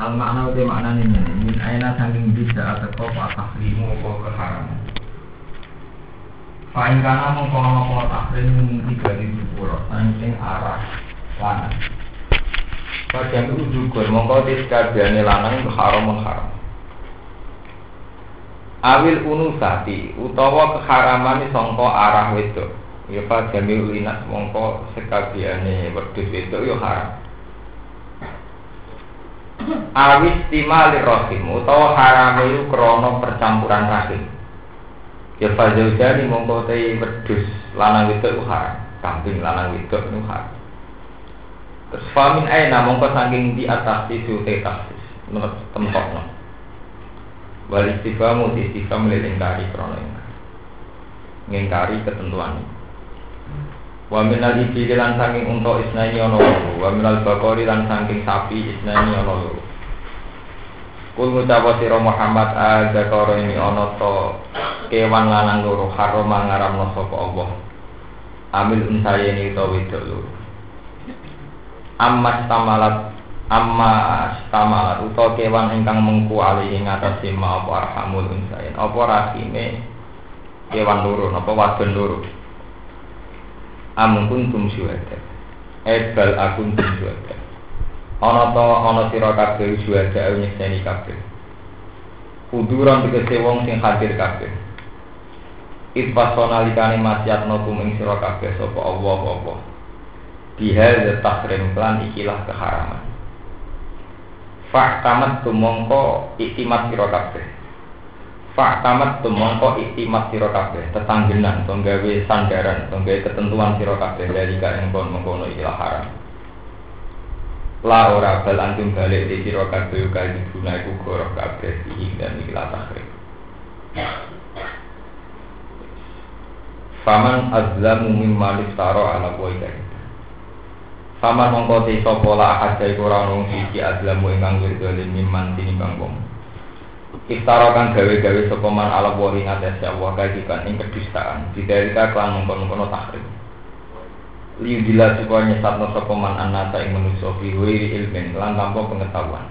Al makna uti makna ini min aina saking bisa atau apa tahrimu apa keharaman. Fa'in kana mongko apa tahrim tiga ribu pura saking arah lanang. Bagian itu juga mongko tiskabiane lanang haram haram. Awil unusati utawa keharaman sangka arah wedok. Ya pak jamil linas mongko sekabiane wedhus wedok ya haram. Awis timali rohim utawa haram itu krono percampuran rahim. Ya pak jadi mongko tei wedhus lanang wedok haram. Kambing lanang wedok itu haram. Terus famin aina mongko saking di atas tisu te taksis menurut tempatnya. Wal istifamu di istifam lelengkari krono ngingkari ketentuan Wa minal ibili lan saking unta isnani ana loro, wa minal bakori lan saking sapi isnani ana loro. Kul ngucapa sira Muhammad ada karo ini ana to kewan lanang loro haram ngaramno sapa Allah. Amil unsayeni to wedok loro amma stamalat amma stamalat utawa kewan ingkang mengku ali ing atase ma apa arhamul unsain apa rahime kewan loro napa wadon loro amun kuntum syuhada. Ebal akun tum syuhada. Ana to ana sira kabeh syuhada nyekseni kabeh. Kuduran tegese wong sing hadir kabeh. Itpasona likane masyat notum ing sira kabeh sapa Allah apa bihal tahrim klan ikilah keharaman. Faktamat tumongko iktimat siro kabeh Faktamat tumongko iktimat siro kabeh Tetanggenan, tonggawe sandaran, tonggawe ketentuan siro kabeh Dari yang kon mengkono ikilah haram. La ora bal antum balik di siro kabeh Kali guna iku kabeh Ihim dan ikilah tahrim Faman azlamu mimma liftaro ala boy sama mongko te sapa la ahad iku ora ono siji adlamu ingkang wirdolim miman tinimbang wong. Iftara kang gawe-gawe sapa man ala wa ing atase Allah kajikan ing kedustaan. Didarika kelan mongkon-mongkon tahrim. Liu dila supaya nyesatno sapa man anata ing manusa fi ilmin lan tanpa pengetahuan.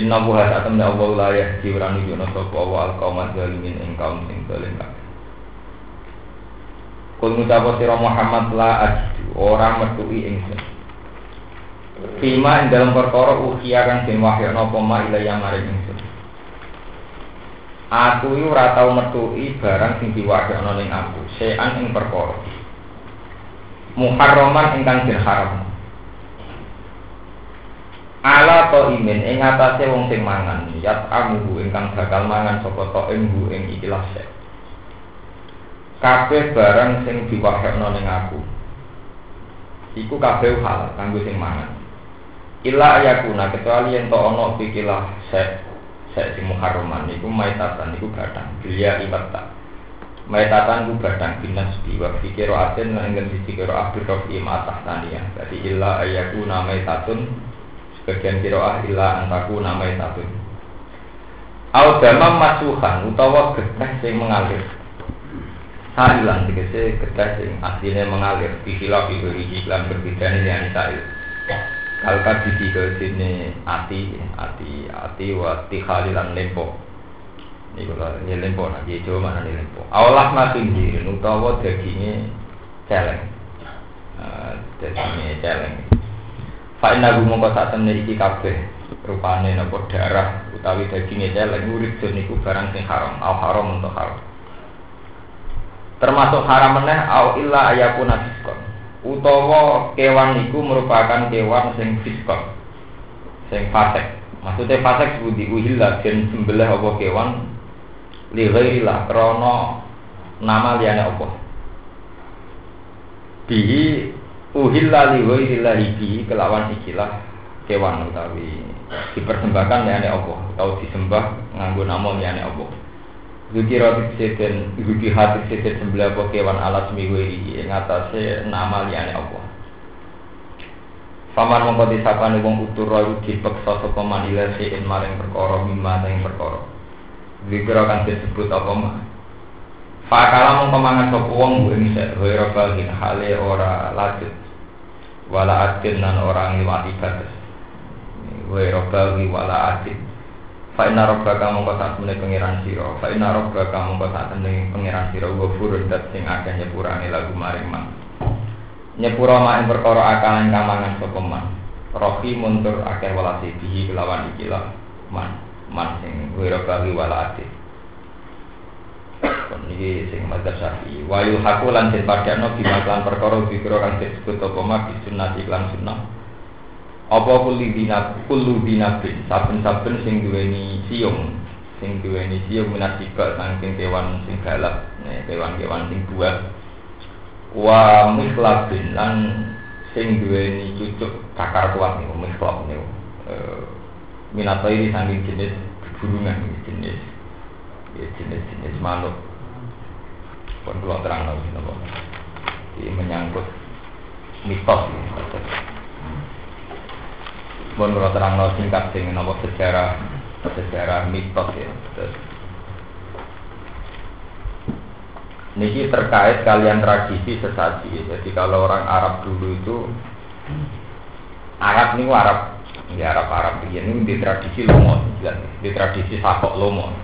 Inna buha satam ya Allah la yahdi wa nujono sapa wa al qauman zalimin ing kaum sing Kul sira Muhammad la ajidu ora metui ingsun. Fima ing dalam perkara ukhia kang den wahyana apa ma ila yang maring. Aku iki ora tau metui barang sing diwahyana ning aku, sean ing perkara. Muharraman ingkang den haram. Ala to imin ing atase wong sing mangan, yat amuhu ingkang bakal mangan sapa to ing ing ikilah sek kabeh barang sing diwahyakno ning aku iku kabeh hal kanggo sing mangan illa ayakuna kecuali yen to ana pikilah sek sing muharraman iku maitatan iku gadang bilia ibata maitatan ku gadang binas di wa fikiro aten lan ing sisi kiro abdur rofi matah tania jadi illa ayakuna maitatun sebagian kiro ah illa antaku nama maitatun Au masuhan utawa getah sing mengalir. Sailan tegese kedah sing asline mengalir. Bihila bihuri iklan berbeda ini yang sail Kalka didi ke ati ati ati wa tikhalilan lempo. Ini kalau ini lempo nanti Jawa mana ini lempo? Awalah makin diri utawa dagingnya celeng. Uh, Dagingnya celeng. Fa'in nabu mongko saat temen iki kabeh Rupane nopo darah utawi dagingnya celeng Urid niku barang sing haram Au haram untuk haram. Termasuk haram meneh au illa ayakuna fiskon utawa kewan iku merupakan kewan sing fiskon sing fasek. Maksudnya fasek sebudi uhilla dan sembelih apa kewan li ghairillah krana nama liyane apa? Bihi uhilla li ghairillah bihi kelawan ikilah kewan utawi dipersembahkan liyane apa? Atau disembah nganggo nama liyane apa Zuki roti seden, zuki hati seden sembelah kewan alat ini Yang atasnya nama liane Allah Paman mongko disapani wong utur roh dipeksa sapa man ila sein maring perkara mimma sing perkara. Zikra kan disebut apa mah. Fakala mongko mangan sapa wong ing sek ora bagin hale ora lanjut. Wala adin nan ora ngliwati batas. wa rabbawi wala adil Fa inna rabbaka mongko sak temene pangeran sira. Fa inna rabbaka mongko sak temene pangeran sira. Wa furun dat sing akeh nyepurane lagu maring man nyepura mak perkara akalan kamangan sapa man rohi muntur akeh walasi bihi kelawan iki man man sing wa rabbawi wala adil Niki sing madzhab Syafi'i. Wa yuhaqu lan den padakno bimaklan perkara dikira kang disebut apa mak sunnah iklan sunnah apa kuli dina kulu dinabin saben-saben sing duweni siung. Sing duweni siung minasika saking kewan sing galak kewan-kewan sing buah. Wa mislabin lan sing duweni cucuk cakar kuat nih mislab nih e, minato ini saking jenis burungan jenis jenis jenis manuk. Pun kalau terang lagi menyangkut mitos Mohon kalau terang no singkat sing nopo sejarah sejarah mitos ya. Terus, Niki terkait kalian tradisi sesaji. Jadi kalau orang Arab dulu itu Arab ini Arab ya Arab Arab ini di tradisi lomo, di tradisi sakok lomo.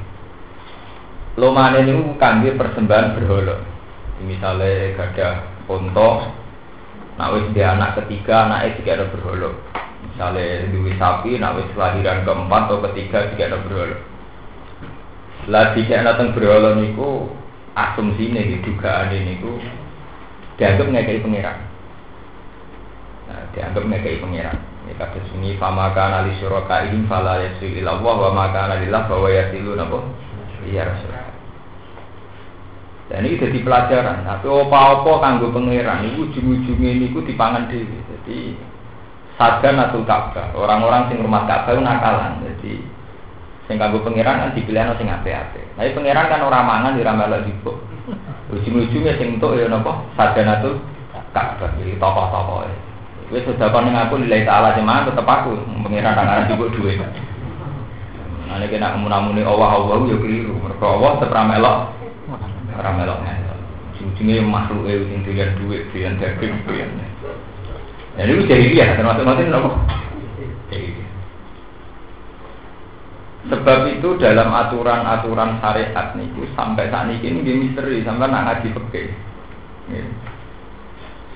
Lomane ini kangge persembahan berhala. Misalnya gada ponto, nak wis dia anak ketiga, anaknya juga ada berhala. Misalnya duwe sapi, nak wis kelahiran keempat atau ketiga jika ada berhala. Lah jika datang berhala niku asumsi nih dugaan ini niku dianggap ngekei pangeran. Nah, dianggap ngekei pangeran. Ini kata sunyi fama kana li syuraka ihim fala yasil ila wa maka kana lillah bahwa yasilu napa? Iya Rasul. Dan ini jadi pelajaran. Tapi apa-apa kanggo pangeran niku ujung-ujungnya niku dipangan dhewe. Jadi Sadan atau Ka'bah. Orang-orang sing rumah Ka'bah nakalan. Jadi sing kanggo pangeran kan dipilih sing ape-ape. Tapi pangeran kan orang mangan di ramal jibo. Ujung-ujungnya sing entuk ya napa? Sadan atau Ka'bah. Jadi tokoh-tokoh. Wis sudah kon aku nilai taala mangan tetep aku pangeran nang aran jibo duwe. Ane kena munamuni Allah Allah yo keliru. Mergo Allah tetep melok. Ora melok. Ujung-ujungnya makhluk e sing doyan duit, doyan daging, doyan. Dan itu jadi dia, termasuk masing apa? Sebab itu dalam aturan-aturan syariat niku sampai saat ini ini misteri sampai nak ngaji peke.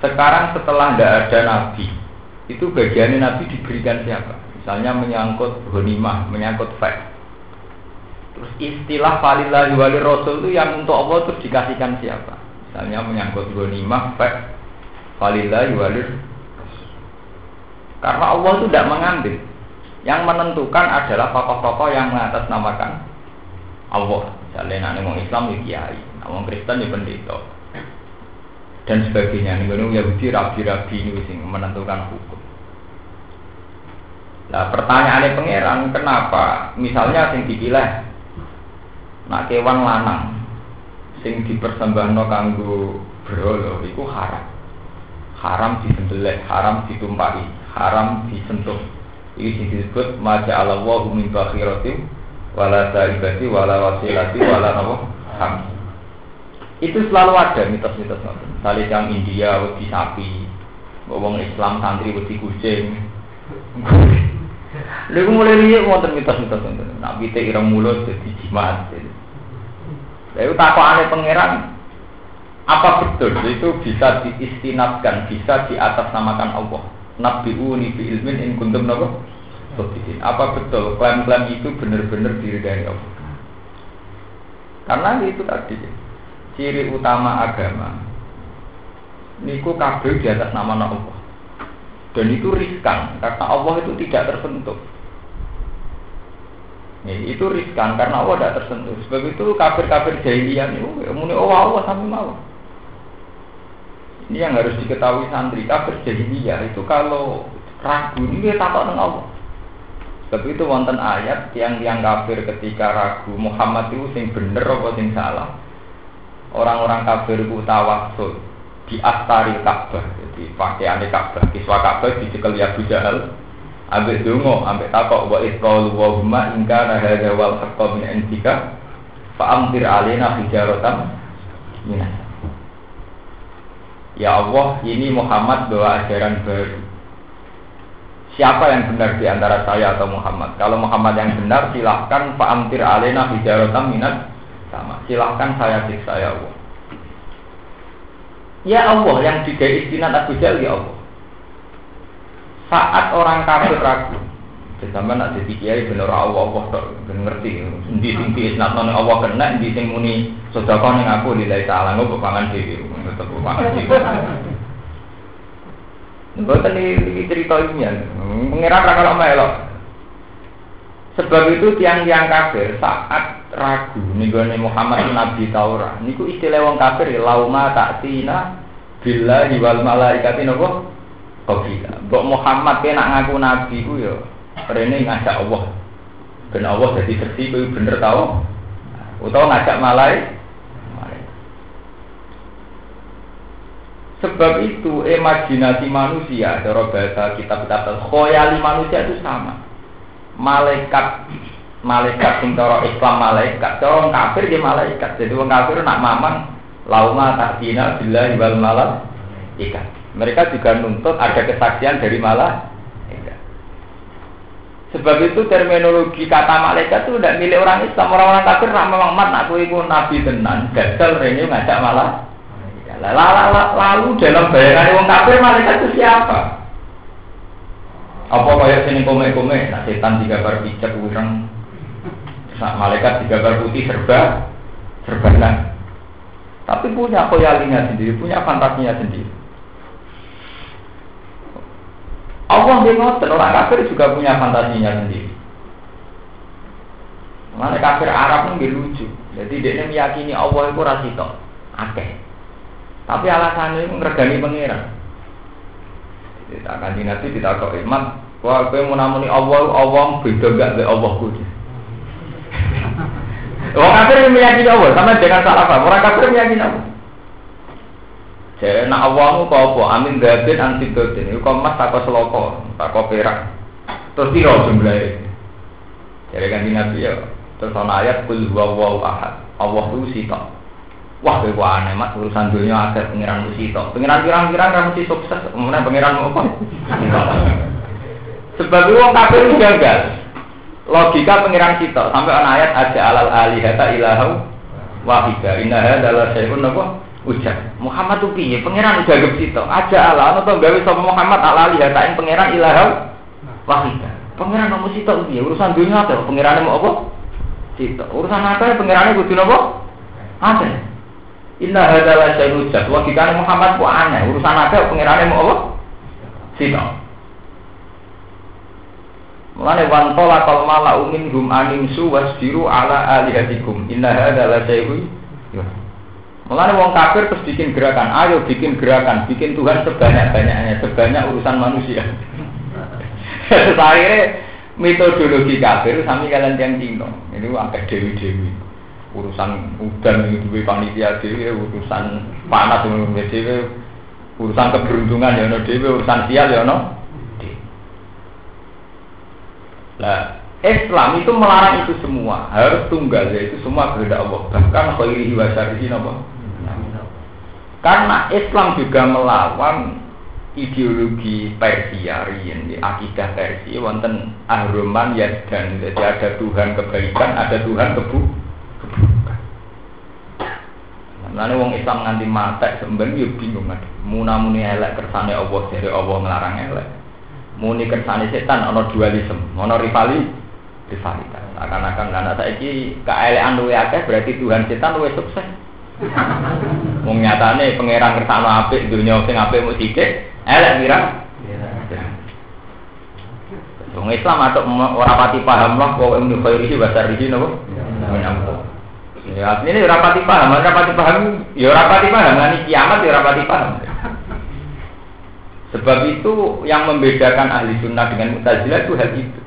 Sekarang setelah tidak ada nabi, itu bagiannya nabi diberikan siapa? Misalnya menyangkut honimah, menyangkut fact. Terus istilah falillahi wali rasul itu yang untuk Allah terus dikasihkan siapa? Misalnya menyangkut honimah, fact, falillahi wali karena Allah itu tidak mengambil. Yang menentukan adalah tokoh-tokoh yang mengatasnamakan Allah. Misalnya nanti orang Islam ya kiai, orang Kristen ya pendeta dan sebagainya. Nih Yahudi rabi-rabi ini sing menentukan hukum. Nah pertanyaannya pangeran kenapa misalnya sing dipilih nak kewan lanang sing dipersembahno kanggo berhala iku haram. Haram disembelih, haram ditumpahi haram disentuh. Ini disebut maja Allah wa min bakhiratim wala saibati wala wasilati wala nabo ham. Itu selalu ada mitos-mitos. Misalnya yang India wedi sapi, ngomong Islam santri wedi kucing. Lalu mulai lihat wonten mitos-mitos itu. Nabi teh ireng mulut jadi jimat. Lalu takut aneh pangeran, apa betul itu bisa diistinatkan, bisa di atas namakan Allah? Nabi uni bi ilmin in kuntum nopo Apa betul klaim-klaim itu benar-benar diri dari Allah? Karena itu tadi ciri utama agama. Niku kabel di atas nama Allah. Dan itu riskan karena Allah itu tidak tersentuh. Nih, itu riskan karena Allah tidak tersentuh. Sebab itu kafir-kafir jahiliyah itu muni Allah Allah sampai mau. Ini yang harus diketahui santri kafir jahiliyah itu kalau ragu ini dia takut dengan Allah. Sebab itu wonten ayat yang yang kafir ketika ragu Muhammad itu sing bener apa sing salah. Orang-orang kafir itu tawasul di astari Ka'bah. Jadi pakaian Ka'bah, kiswa Ka'bah dicekel ya Abu Jahal. Ambek dungo, ambek takok wa isqalu wa huma in kana hadza wal haqqo min indika fa amtir Ya Allah, ini Muhammad bawa ajaran baru. Siapa yang benar di antara saya atau Muhammad? Kalau Muhammad yang benar, silahkan Pak Amtir Alena Hijarotam Minat sama. Silahkan saya siksa ya Allah. Ya Allah yang juga istinat Abu Jal ya Allah. Saat orang kafir ragu, sama nak jadi kiai bener Allah Allah tak ngerti. Di sini isnat Allah kena, di sini muni sedekah ning aku nilai salah ngopo pangan dhewe, tetep pangan dhewe. Bukan ini cerita ini ya. Mengira kalau melok. Sebab itu tiang-tiang kafir saat ragu nih Muhammad Nabi Taurat. Niku istilah wong kafir lauma tina bila wal malaikati nopo Kobila. Bok Muhammad kena ngaku Nabi ku ya. Rene ngajak Allah. Ben Allah jadi bersih ku bener tau. Utawa ngajak malaikat Sebab itu imajinasi manusia, cara bahasa kitab-kitab khoyali manusia itu sama. Malaikat, malaikat sing cara Islam malaikat, cara kafir dia malaikat. Jadi orang kafir nak mamang lauma takdina bila wal malam ikat. Mereka juga nuntut ada kesaksian dari malah Sebab itu terminologi kata malaikat itu tidak milik orang Islam. Orang-orang kafir nak memang mat nak ibu nabi tenan, gagal rene ngajak malah Lalu dalam bayangan wong kafir malaikat itu siapa? Apa kayak sini kome-kome, nah setan digambar pijak urang, nah, malaikat digambar putih serba, serba. Tapi punya koyalinya sendiri, punya fantasinya sendiri. Allah ngoten orang kafir juga punya fantasinya sendiri. Mana kafir Arab ini lucu. Jadi dia meyakini Allah itu rasito, akeh. Tapi alasannya itu ngergani pangeran. Kita akan nanti kita kok iman. Wah, gue mau namuni Allah, Allah beda gak be Allah kudu. Orang kafir meyakini Allah, sama jangan salah paham. Orang kafir meyakini Allah. Jadi nak awalmu kau apa? Amin gabin anti dotin. Itu kau tak kau seloko, tak kau perak. Terus tiro jumlahnya. Jadi kan nabi ya. Terus ayat kul huwa ahad. Allah itu sitok. Wah, kowe aneh mat urusan dunia akhir pengiran mesti tok. Pengiran pirang-pirang kan mesti sukses, kemudian pengiran apa? Sebab itu wong kafir gagal. Logika pengiran kita sampai on ayat aja alal alihata ilahu wahida inna adalah syai'un apa? Ujar Muhammad tuh piye? Pangeran udah gak sitok. Aja ala ana to gawe sapa Muhammad ala alihata ing pangeran ilahu wahida. Pangeran nomor sitok piye? Urusan dunia apa? Pangerane mau apa? Sitok. Urusan apa? Pangerane kudu napa? Ada. Inna hadalah saya. Wah kita Muhammad kok aneh. Urusan ada pengirannya mau apa? Sino. Mulane wantola kal mala umin hum anim su wasbiru ala alihatikum. Inna hadalah saya Mulane wong kafir terus bikin gerakan, ayo bikin gerakan, bikin Tuhan sebanyak-banyaknya, sebanyak urusan manusia. Akhirnya metodologi kafir sami kalian yang Cina. Ini angkat dewi-dewi urusan udan duwe panitia dhewe urusan panas dhewe urusan keberuntungan ya ono dhewe urusan sial ya ono Nah, Islam itu melarang itu semua, harus tunggal yaitu semua kehendak Allah. Bahkan khairihi wa syarrihi napa? Karena Islam juga melawan ideologi Persia riyen di akidah Persia wonten ahruman ya dan jadi ada Tuhan kebaikan, ada Tuhan kebu Lalu wong Islam nganti mati sebenarnya yo bingung kan. Muna muni elek kersane Allah dari Allah ngelarang elek. Muni kersane setan ono dualisme, ono rivali rivalitas. Akan-akan karena saiki keelekan luwe akeh berarti Tuhan setan luwe sukses. Wong nyatane pangeran kersane apik dunia sing apik mu sithik, elek kira. Wong Islam atau ora pati paham lah kok ilmu khairihi wa syarrihi napa? Min Ya, ini rapati paham, rapati paham, ya rapati paham, ini kiamat ya rapati paham. Sebab itu yang membedakan ahli sunnah dengan mutazilah itu hal itu.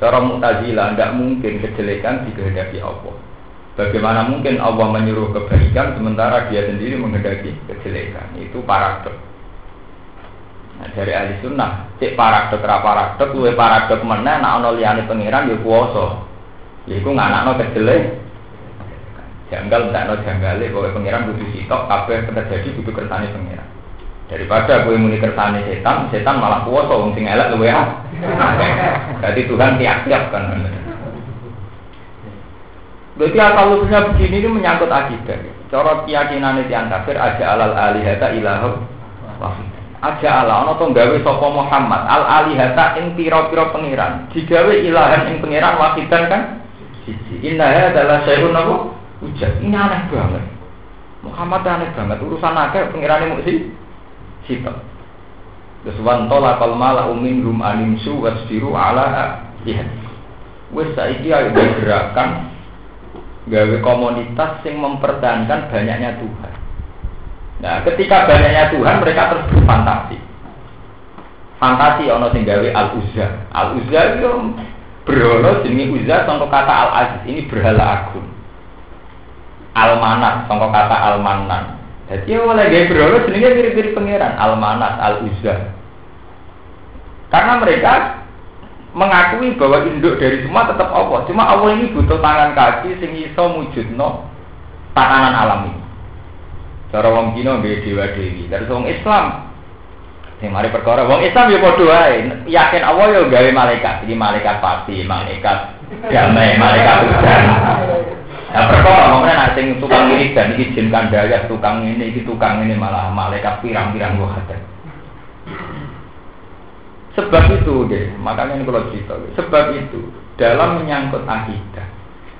Cara mutazilah tidak mungkin kejelekan dikehendaki Allah. Bagaimana mungkin Allah menyuruh kebaikan sementara dia sendiri menghendaki kejelekan? Itu paradok. Nah, dari ahli sunnah, cek paradok ra paradok, luwe paradok mana? nak ono liyane pangeran ya kuwasa. Iku nganakno kejelek janggal tidak no janggale bahwa pangeran butuh sitok kabeh terjadi butuh kersane pangeran Daripada gue muni kersane setan, setan malah kuasa wong sing elek luwe ah. Jadi Tuhan tiap-tiap kan. Berarti asal usulnya begini ini menyangkut akidah. Cara keyakinan itu yang kafir aja alal alihata ilahum. Aja ala ono to gawe sapa Muhammad al alihata ing pira-pira pangeran. Digawe ilahan ing pangeran wahidan kan siji. Inna adalah syai'un apa? Ujat. Ini aneh banget. Muhammad aneh banget urusan akeh pangerane mung si sitok. Terus wan tola kal mala umin rum animsu wasbiru ala jihad. Wes saiki ayo gerakan gawe komunitas yang mempertahankan banyaknya Tuhan. Nah, ketika banyaknya Tuhan mereka terus berfantasi. Fantasi ono sing gawe al uzza. Al uzza itu berhala jenenge uzza sangka kata al aziz ini berhala agung. Al manat sangka kata al manan. Jadi oleh gawe berhala jenenge mirip-mirip pangeran al manat al uzza. Karena mereka mengakui bahwa induk dari semua tetap Allah. Cuma Allah ini butuh tangan kaki sing iso mujudno tatanan alam ini. Cara wong Cina nggih dewa dewi. Dari wong Islam Sing mari perkara wong Islam ya padha wae. Yakin Allah ya gawe malaikat. Ini malaikat pasti, malaikat damai, malaikat hujan. Nah perkara ngomongnya nanti sing tukang ini dan ini jin kandaya, tukang ini, ini tukang ini malah malaikat pirang-pirang ada. Sebab itu deh, makanya ini kalau cerita. Sebab itu dalam menyangkut akidah,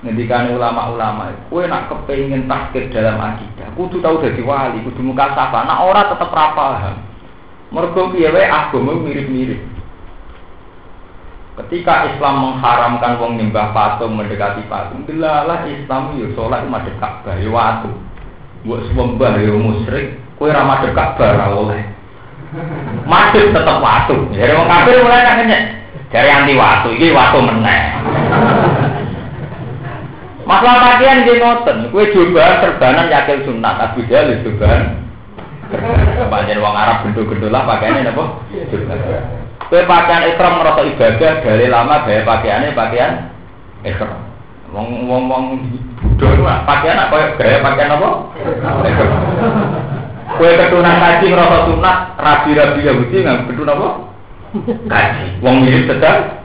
ngendikan ulama-ulama, kue nak kepengen takdir dalam akidah, kudu tahu dari wali, kudu muka sapa, nak ora tetap rapaham. Mergo piye agama mirip-mirip. Ketika Islam mengharamkan wong nyembah patung mendekati patung, delalah Islam yo salat madhep Ka'bah yo watu. Mbok sembah yo musyrik, kowe ra madhep Ka'bah oleh. Madhep tetep watu. Jadi wong kafir mulai nanya, dari anti watu, iki watu meneh. Masalah pakaian dia ngoten, kue coba serbanan yakin sunat, Abu Jahal coba. Panjen wong Arab gendul-gendul lah pakaiannya apa? Kue pakaian ikram merasa ibadah dari lama gaya pakaiannya pakaian ikram. Wong wong wong Buddha itu pakaian apa gaya pakaian apa? Ikram. Kue ketunan kaji merasa sunat, rabi-rabi Yahudi nggak ketun apa? Kaji. Wong mirip sedang.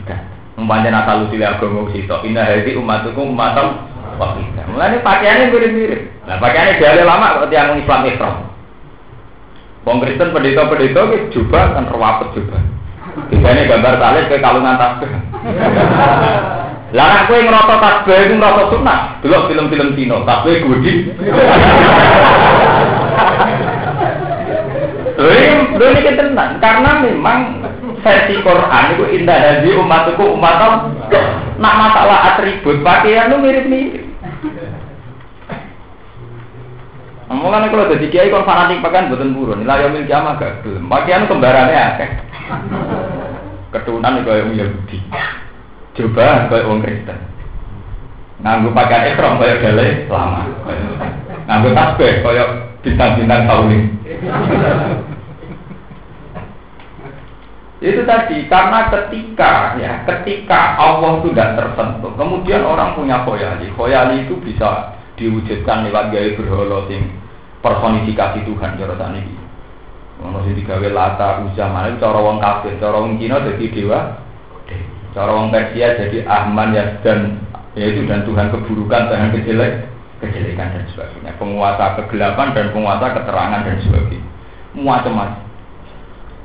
Sedang. Umpamanya asal usul agama sitok. Indah hari umatuku umatam wahidah. Mulane pakaiannya mirip-mirip. Nah pakaiannya dari lama seperti yang Islam Islam. Wong Kristen pendeta-pendeta itu juga kan rawapet juga. Biasanya gambar salib ke kalungan tasbih. Lah nek kowe ngrasa tasbih iku ngrasa sunah, delok film-film Cina, tasbih gudi. Lha ini tenan karena memang versi Quran itu indah hadi umatku umatam nak masalah atribut pakaian itu mirip-mirip. Mulane kalau jadi kiai kon fanatik pakaian boten burun. La yaumil kiamah gak gelem. Pakaian kembarannya akeh. Keturunan kaya Yahudi. Coba kaya wong Kristen. Nganggo pakaian ekrom kaya gale lama. Nganggo tasbih kaya bintang-bintang sauling. Itu tadi karena ketika ya ketika Allah tidak tersentuh, kemudian orang punya khoyali. Khoyali itu bisa diwujudkan lewat gaya berhala sing personifikasi Tuhan cara saat ini. Ono sing digawe lata uzah mana cara wong kafir, cara wong Cina jadi dewa, cara wong Persia jadi Ahman ya dan yaitu dan Tuhan keburukan, Tuhan kejelek, kejelekan dan sebagainya. Penguasa kegelapan dan penguasa keterangan dan sebagainya. Macam-macam.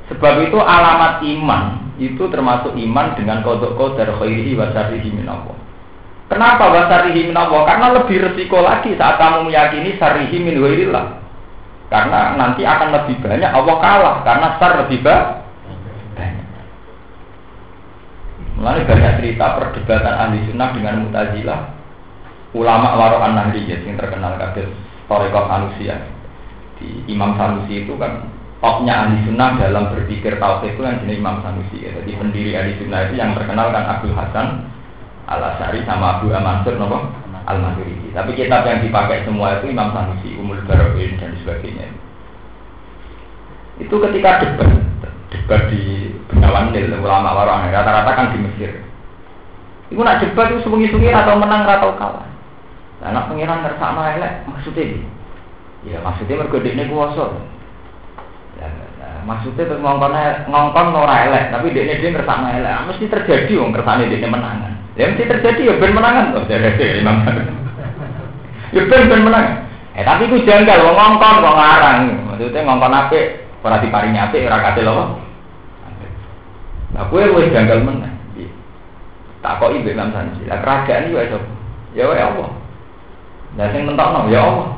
Sebab itu alamat iman itu termasuk iman dengan kodok kodar khairihi wa syarrihi min Allah. Kenapa wa syarrihi min Allah? Karena lebih resiko lagi saat kamu meyakini syarrihi min ghairillah. Karena nanti akan lebih banyak Allah kalah karena syar lebih banyak. Mulai banyak cerita perdebatan ahli sunnah dengan mutazilah ulama warohan nahdiyah yang terkenal kader Torikot manusia di Imam Sanusi itu kan topnya ahli sunnah dalam berpikir tauhid itu yang jenis Imam Sanusi ya. Jadi pendiri ahli sunnah itu yang terkenal kan Abdul Hasan Al Asari sama Abu Amansur nopo Al Maturidi. Tapi kitab yang dipakai semua itu Imam Sanusi, Umul Barokin dan sebagainya. Itu ketika debat debat di Bengawan Nil ulama warang rata-rata kan di Mesir. Iku nak debat itu sungi-sungi atau menang atau kalah. Anak pengiran ngersakno elek maksudnya Ya maksudnya mergo kuwasa. Maksudnya terus ngongkon ngongkon ora elek, tapi dia dia ngersakno elek. Ah, mesti terjadi wong kersane dia menangan. Ya mesti terjadi ya ben menangan tuh dari Imam. Ya ben ben menang. Eh tapi ku janggal wong ngongkon kok ngarang. Maksudnya ngongkon apik, ora diparingi apik ora kate lho. Nah, kowe wis janggal menang. Tak kok ibu Imam Sanji. Lah kerajaan iki wae Ya wae Allah. Lah sing mentokno ya Allah.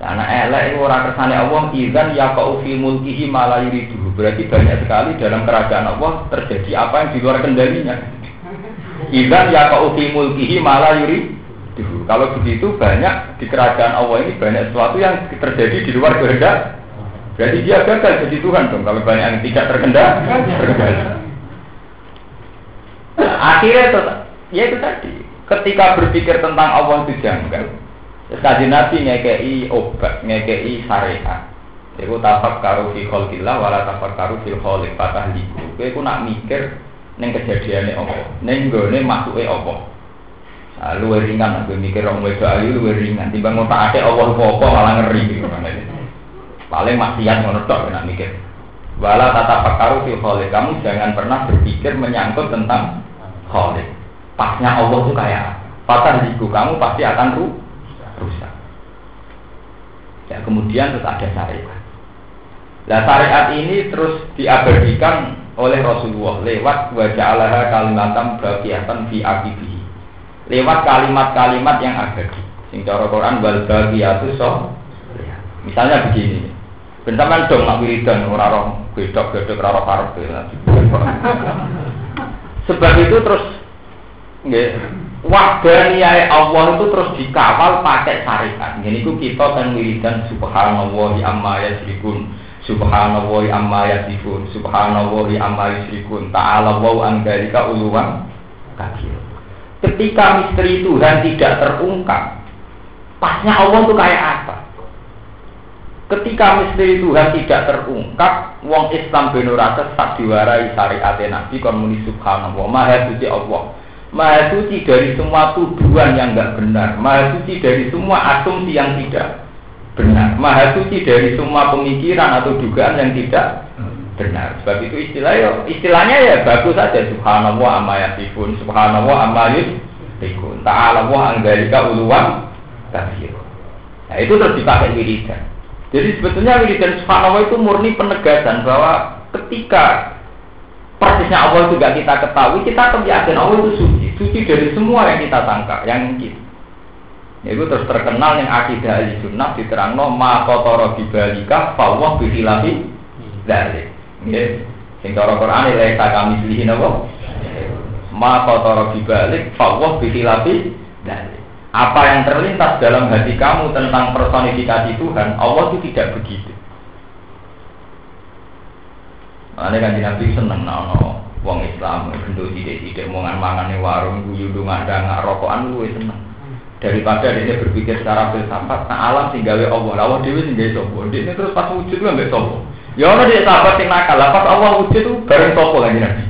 Karena elek itu orang kersane Allah izan ya kau fi mulkihi malah yuridu. Berarti banyak sekali dalam kerajaan Allah terjadi apa yang di luar kendalinya. Izan ya kau fi mulkihi malah yuridu. Kalau begitu banyak di kerajaan Allah ini banyak sesuatu yang terjadi di luar kehendak. Berarti dia gagal jadi Tuhan dong. Kalau banyak yang tidak terkendali, terkendali. Nah, akhirnya itu, ya itu tadi. Ketika berpikir tentang Allah itu janggal Terus kaji Nabi ngekei obat, ngekei syariat. Iku tafak karu fi kholqillah wala tafak karu fil kholiq patah liku. Kowe ku nak mikir ning kejadiane apa, ning gone maksuke apa. Nah, luwe ringan aku mikir orang wedo ayu luwe ringan timbang ngotak ade Allah apa malah ngeri Paling maksiat ngono tok nak mikir. Wala tata pakaru fil kholiq. Kamu jangan pernah berpikir menyangkut tentang kholiq. Pasnya Allah itu kayak patah liku kamu pasti akan rusak. Ya, kemudian terus ada syariat. Nah syariat ini terus diabadikan oleh Rasulullah lewat wajah Allah kalimatam bagiatan fi akibi. Lewat kalimat-kalimat yang abadi. Sing cara Quran wal bagiyatu so. Misalnya begini. Bentaman dong nak wiridan ora roh gedok-gedok ora roh Sebab itu terus nggih Wahdaniyah Allah itu terus dikawal pakai syariat. Ini ku kita kan wiridan subhanallah amma yasrikun. Subhanallah amma yasifun. Subhanallah amma yusrikun. Ta'ala wa an dalika uluwan. Ketika misteri Tuhan tidak terungkap, pasnya Allah itu kayak apa? Ketika misteri Tuhan tidak terungkap, wong Islam benora sesat diwarai syariat Nabi kon muni subhanallah, maha suci Allah. Maha suci dari semua tuduhan yang enggak benar. Maha suci dari semua asumsi yang tidak benar. Maha suci dari semua pemikiran atau dugaan yang tidak benar. Sebab itu istilah ya, istilahnya ya bagus saja. Subhanallah amma yasifun. Subhanallah amma yusrikun. Ta'ala wa anggarika uluwan kafir. Nah itu terus dipakai wiridan. Jadi sebetulnya wiridan subhanallah itu murni penegasan bahwa ketika persisnya Allah juga kita ketahui, kita akan yakin Allah itu suci, suci dari semua yang kita sangka, yang mungkin. Itu terus terkenal yang akidah ahli sunnah diterang no ma kotoro bibalika fawwah bihilafi dari. Ya, sing cara Quran ini leka kami selihin apa? Ma kotoro bibalik fawwah bihilafi dari. Apa yang terlintas dalam hati kamu tentang personifikasi Tuhan, Allah itu tidak begitu. Ane kan Nabi seneng no wong Islam bentuk tidak tidak mangan mangan warung guyu dungan nggak rokokan lu seneng. Daripada dia berpikir secara filsafat, nah alam tinggal Allah, lawan dewi tinggal sopo. Dia terus pas wujud lu nggak sopo. Ya orang dia sahabat yang nakal, pas Allah wujud itu bareng sopo lagi nabi.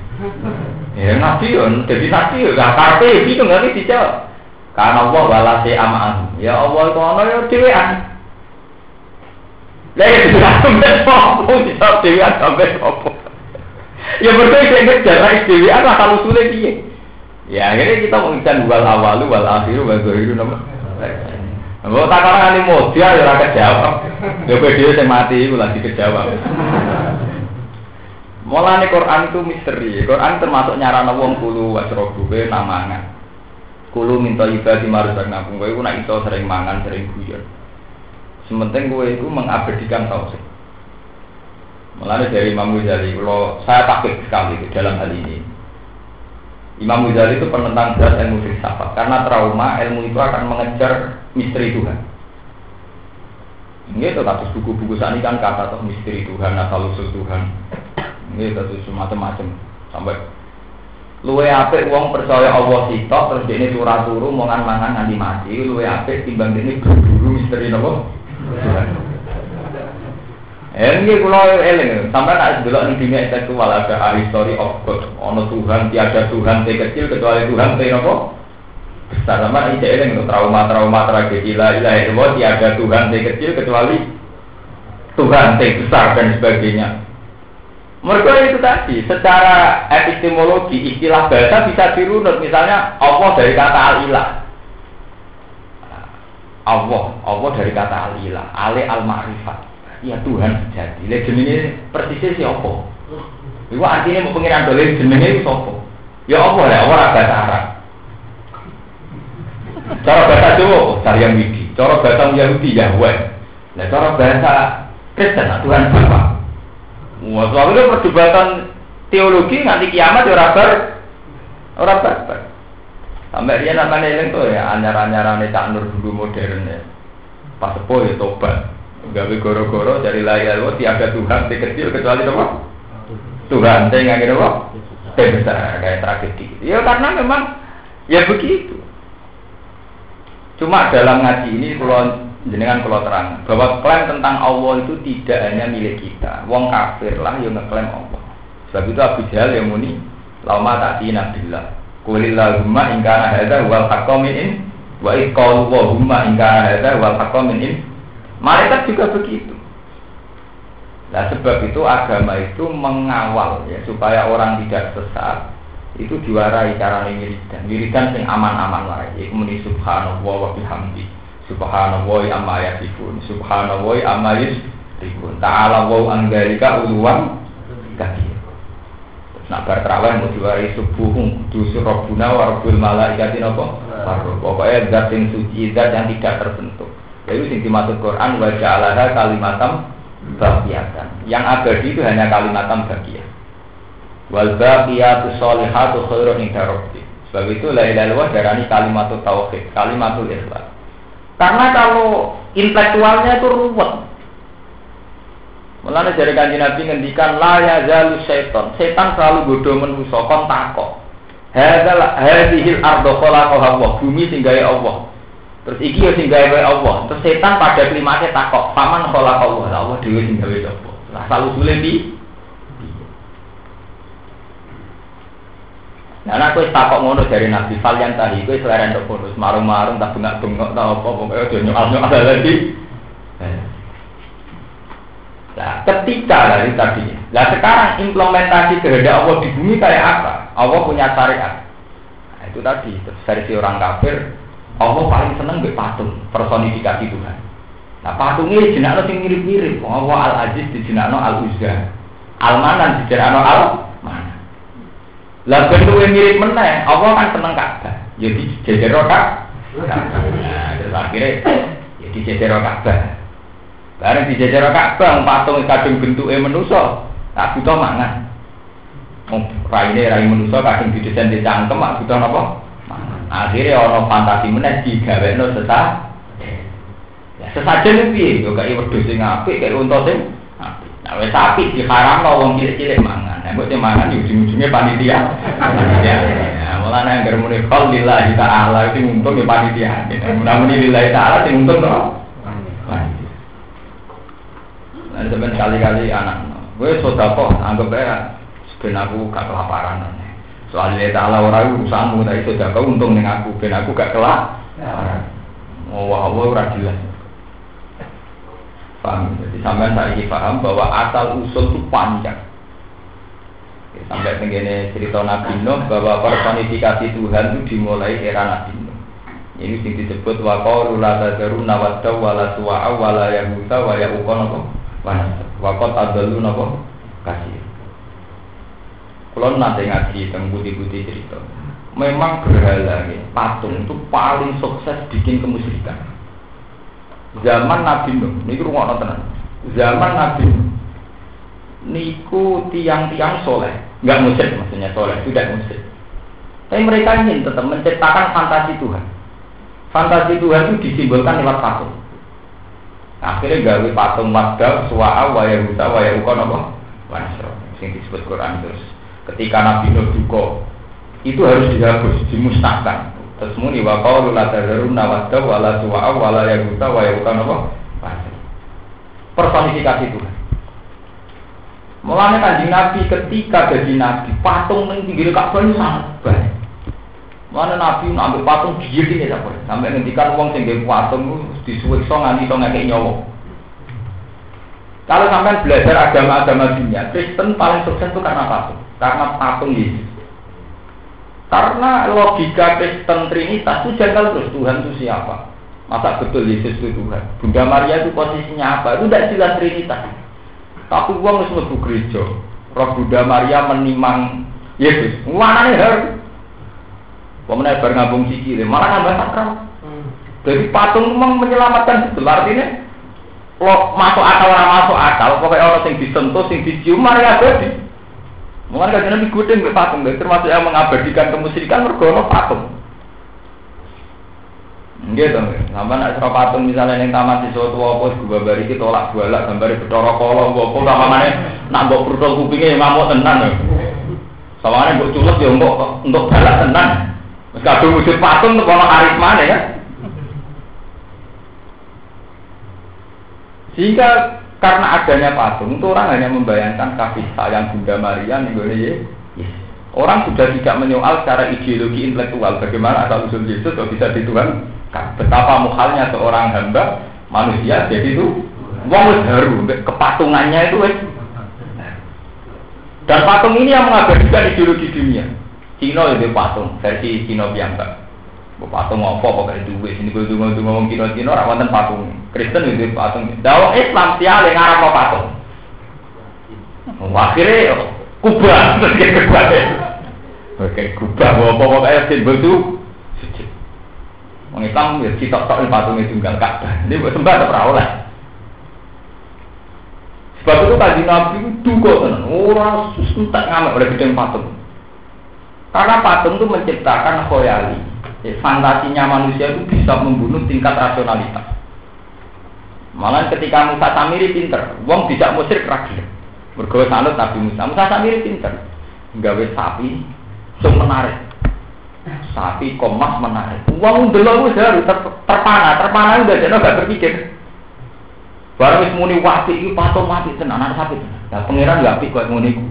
Ya nabi on, jadi nabi ya gak karpe itu nggak dijawab. Karena Allah walasi amaan. Ya Allah itu ono ya dewean. Lah ya sudah sampai sopo, sampai sopo. Ya berdua saya ngejar SDW apa kalau sulit dia. Ya akhirnya kita mengikan wal awalu wal akhiru wal zahiru nama. Kalau tak orang ini mau dia ya rakyat jawab. Ya dia saya mati itu lagi kejawab. Mulane Quran itu misteri. Quran termasuk nyarana wong kulu wasrobu be namangan. Kulu minta ibadah marusak nabung. Kowe iku nak iso sering mangan, sering guyon. Sementing kowe iku mengabadikan tauhid. Mulanya dari Imam Ghazali, kalau saya takut sekali dalam hal ini. Imam Ghazali itu penentang berat ilmu filsafat karena trauma ilmu itu akan mengejar misteri Tuhan. Ini itu kasus buku-buku saat ini kan kata tuh misteri Tuhan, asal usul Tuhan. Ini itu semacam-macam sampai luwe apik wong percaya Allah sitok terus ini turah turu mangan mangan nanti mati luwe apik timbang ini berburu misteri nopo Tuhan. Ini kalau eling, sampai nak dulu di dunia intelektual ada ahli story of God, ono Tuhan, tiada Tuhan T kecil kecuali Tuhan T nopo besar. Sama ini eling trauma-trauma tragedi lah ilaha illallah tiada Tuhan T kecil kecuali Tuhan T besar dan sebagainya. Mereka itu tadi, secara epistemologi istilah bahasa bisa dirunut. Misalnya Allah dari kata al-ilah. Allah, Allah dari kata al-ilah, al-ma'rifat. Ya Tuhan sejati. Lihat jenenge persisnya si apa? Itu artinya mau pengiran dolin jenenge itu apa? Ya Allah ya, orang bahasa Arab. Cara bahasa Jawa, cari yang widi. Cara bahasa Yahudi, Yahweh. Nah, cara bahasa Kristen, Tuhan Bapa. Wah, soalnya perdebatan teologi nanti kiamat ya orang ber, orang ber. Sampai dia namanya tuh ya anyar-anyaran cak nur dulu modern ya. Pas ya tobat. Gawe goro-goro dari layar lo tiada Tuhan di kecil kecuali apa? Tuhan, saya nggak apa? besar kayak tragedi. Ya karena memang ya begitu. Cuma dalam ngaji ini kalau jenengan kalau terang bahwa klaim tentang Allah itu tidak hanya milik kita. Wong kafir lah yang ngeklaim Allah. Sebab itu Abu Jahal yang muni lama tadi nabilah. Kulillahumma ingkana hadza wal haqqamin in wa iqalu wahumma ingkana hadza wal haqqamin in. Malaikat juga begitu. Nah sebab itu agama itu mengawal ya supaya orang tidak sesat itu diwarai cara wiridan. Wiridan sing aman-aman lah. Iku muni subhanallah wa bihamdi Subhanallah amma yasifun. Subhanallah amma yasifun. Ta'ala wa anggarika uluwan kabir. Nak bar terawih mau diwari subuh kudu rabbuna wa rabbul malaikati napa? Pokoknya zat yang suci, zat yang tidak terbentuk. Jadi sing dimaksud Quran wa ja'alaha kalimatam baqiyatan. Yang abadi itu hanya kalimatam baqiyah. Wal baqiyatu sholihatu khairun inda rabbik. Sebab itu la ilaha illallah darani kalimatul tauhid, kalimatul ikhlas. Karena kalau intelektualnya itu ruwet. Mulanya dari kanji Nabi ngendikan la ya zalu setan. Setan selalu bodoh menuso kon takok. Hadzal hadzihil ardo khalaqaha Allah. Bumi singgahe Allah. Terus iki ya singgahe Allah. Terus setan pada klimaknya takok, paman khalaqa Allah. Allah dhewe singgahe apa? Lah selalu sulit di Nah, aku takok ngono dari Nabi Fal yang tadi, gue selera untuk bonus marung-marung tak bengak bengok tak apa pokoknya udah nyokal nyokal lagi. Nah, ketika dari tadi, nah sekarang implementasi kehendak Allah di bumi kayak apa? Allah punya syariat. Nah, itu tadi dari si orang kafir, Allah paling seneng be patung personifikasi Tuhan. Nah patungnya jenakno sing mirip-mirip. Allah Al Aziz di jenakno Al Uzza, Al Manan di jenakno Al Manan. Lah bentuknya mirip meneh, Allah kan seneng Ka'bah. Jadi ya jejer Ka'bah. Nah, terus akhirnya jadi ya jejer Ka'bah. Bareng di jejer Ka'bah patung kadung bentuknya manusa, tak butuh mangan. Oh, raine rai manusa kadung didesain di cangkem, tak butuh napa? Akhirnya ono fantasi meneh digawekno sesat. Ya sesajen piye? Yo gak wedhus sing apik, kaya unta sing apik. Nah, wis apik diharamno wong cilik-cilik mangan. Nah, buat mangan di ujung-ujungnya panitia. Ya. Malah nang germune kol lillahi ta'ala itu untung ya panitia. Namun lillahi ta'ala sing untung no. Nah, sebenarnya kali-kali anak, gue sodako anggap aja, ben aku gak kelaparan. Soalnya ta'ala orang urusanmu, tapi sodako untung nih aku, ben aku gak kelaparan. Oh, wah, wah, ora jelas. Paham? Jadi sampai saya ini paham bahwa asal usul itu panjang. Sampai begini cerita Nabi Nuh bahwa personifikasi Tuhan itu dimulai era Nabi Nuh. Ini yang disebut waqalu la tadaru nawadda wala suwa'a wala yahuta wa ya'uqa napa? Waqat adalu napa? Kasih. Kalau nanti ngaji tentang budi-budi cerita, memang berhala ya, patung itu paling sukses bikin kemusyrikan. Zaman Nabi Nuh, ini rumah tenan. Zaman Nabi Nuh, niku tiang-tiang soleh, nggak musyrik maksudnya soleh, tidak musyrik. Tapi mereka ingin tetap menciptakan fantasi Tuhan. Fantasi Tuhan itu disimbolkan lewat patung. Akhirnya gawe patung Magda, Suwa'a, Waya Husa, Waya Ukon apa? Wanasro, yang disebut Quran terus. Ketika Nabi Nuh duko, itu harus dihapus, dimusnahkan. Terus muni wa qaulu la tadharunna wadda wala suwa'a wala yagusa wa yaqutan apa? Personifikasi Tuhan. Mulanya kanjeng Nabi ketika jadi Nabi, patung yang pinggir Ka'bah ini sangat baik. Mana Nabi ngambil patung dia ini sampai ngendikan uang sing patung disuwek so nganti so ngekek nyawa. Kalau sampai belajar agama-agama dunia, Kristen paling sukses itu karena patung, karena patung Yesus. Karena logika Kristen Trinitas itu janggal terus Tuhan itu siapa? Masa betul Yesus itu Tuhan? Bunda Maria itu posisinya apa? Itu tidak jelas Trinitas. Tapi uang harus lebih gereja. Roh Bunda Maria menimang Yesus. Mana nih harus? Pemenang bar ngabung sikile, malah nambah sakral. Jadi patung memang menyelamatkan betul. Artinya lo masuk akal orang masuk akal, pokoknya orang yang disentuh, yang dicium, mari abadi. Mungkin kan nabi gudeng ke patung, termasuk yang mengabadikan kemusyrikan mergono patung. Gitu, sama nak serap patung misalnya yang taman di suatu apa, gua bari kita tolak balak, gambar betoro kolong, gua pun sama mana, nak bawa perutol kupingnya yang ngamuk tenang. Sama mana buat culuk ya untuk untuk balak tenang. Kadung wujud patung orang haris mana ya? Sehingga karena adanya patung itu orang hanya membayangkan kasih sayang Bunda Maria nih yes. Orang sudah tidak menyoal secara ideologi intelektual. Bagaimana asal usul Yesus kok bisa dituhan betapa muhalnya seorang hamba manusia jadi itu wong baru kepatungannya itu wes dan patung ini yang mengabadikan ideologi dunia. Cina itu patung versi Cina biasa patung apa pakai duit sini gue ngomong ngomong Cina Cina rawan patung Kristen itu patung. Dawa Islam sial yang ngarap mau patung. Akhirnya kubah terus kayak kubah. Oke kubah bawa kayak simbol itu. Orang Islam ya kita tak patung itu tunggal Ka'bah. Ini buat sembah atau perawat. Sebab itu kaji Nabi itu kok tenan. Orang tak ngamak oleh gedeng patung. Karena patung itu menciptakan khoyali. Ya, fantasinya manusia itu bisa membunuh tingkat rasionalitas. Malah ketika Musa Samiri pinter, wong tidak musrik rakyat. Bergawe sanut Nabi Musa. Musa Samiri pinter. Gawe sapi, sung menarik. Sapi komas menarik. Wong delok wis ter terpana, terpana udah jadi gak berpikir. Barang wis muni wati iki patung mati tenan anak sapi. Nah pangeran gak apik kok iku.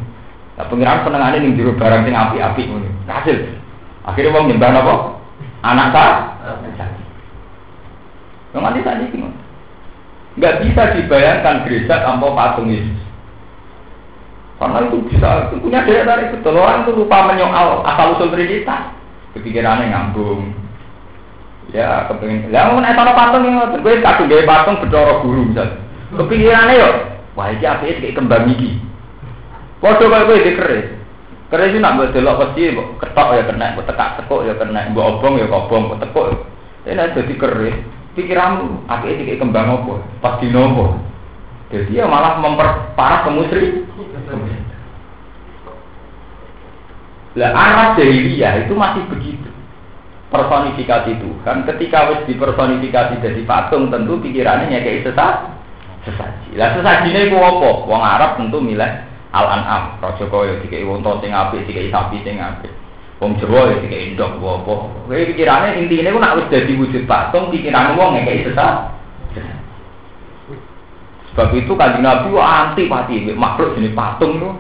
Nah pangeran senengane ning jero barang sing apik-apik ngono. Hasil. Akhirnya wong nyembah napa? Anak? Sapi. Wong mati tadi ngono. Nggak bisa dibayangkan gereja tanpa patung Yesus. Karena itu bisa, itu punya daya tarik betul. Orang itu lupa menyoal asal usul Trinitas. Kepikirannya ngambung. Ya, kepingin. Ya, mau naik tanah patung yang gue kadung gaya patung bedoro guru misalnya. Kepikirannya yo, wah ini apa kayak kembang gigi. Waduh kayak gue dikeris. Keris itu nak buat delok pasti, ketok ya kena, buat tekak tekuk ya kena, buat obong ya obong, buat tekuk. Ini jadi keris pikiranmu akhirnya tidak kembang apa? Pas di nopo jadi ya malah memperparah kemusri. Lah arah jahiliyah itu masih begitu. Personifikasi Tuhan ketika wis dipersonifikasi jadi patung tentu pikirannya kayak sesat sesaji. Lah sesajinya itu apa? Wong Arab tentu milih al an'am raja kaya dikai wonton sing apik dikai sapi sing apik Wong Jawa ya dikei ndok apa. Kowe pikirane intine ku nak wis dadi wujud patung pikirane wong ngekeki sesat. Sebab itu kanjeng Nabi ku anti pati makhluk jenis patung itu.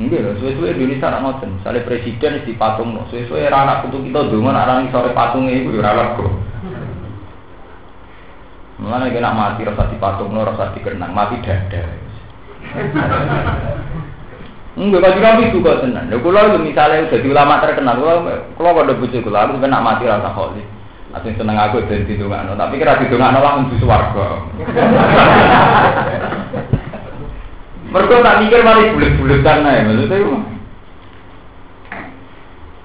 Enggak suwe-suwe Indonesia nak ngoten. Misalnya presiden di patung, suwe-suwe anak putu kita dulu anak sore patungnya itu ya lego. Mulane kena mati rasa di patung, rasa di kenang, mati dada. Enggak kaji kami juga tenang. Lha kula misalnya jadi ulama terkenal, kula kula pada bojo kula aku nak mati rasa kholi. Asing seneng aku dan didongakno, tapi kira didongakno lah menuju swarga. Mereka tak mikir mari bulet-buletan ae maksudnya itu.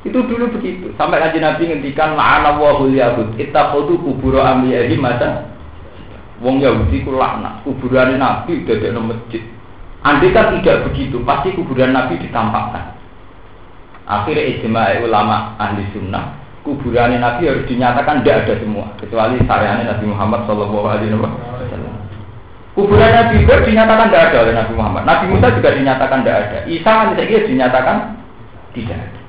Itu dulu begitu. Sampai kaji Nabi ngendikan la'ana wa hul yahud ittakhadhu kubur anbiya'ihim mata. Wong Yahudi ku laknat kuburan Nabi dadekno masjid. Andai kan tidak begitu, pasti kuburan Nabi ditampakkan. Akhirnya ijma ulama ahli sunnah, kuburan Nabi harus dinyatakan tidak ada semua, kecuali syariat Nabi Muhammad Shallallahu Alaihi Wasallam. Kuburan Nabi juga dinyatakan tidak ada oleh Nabi Muhammad. Nabi Musa juga dinyatakan tidak ada. Isa misalnya dinyatakan tidak ada.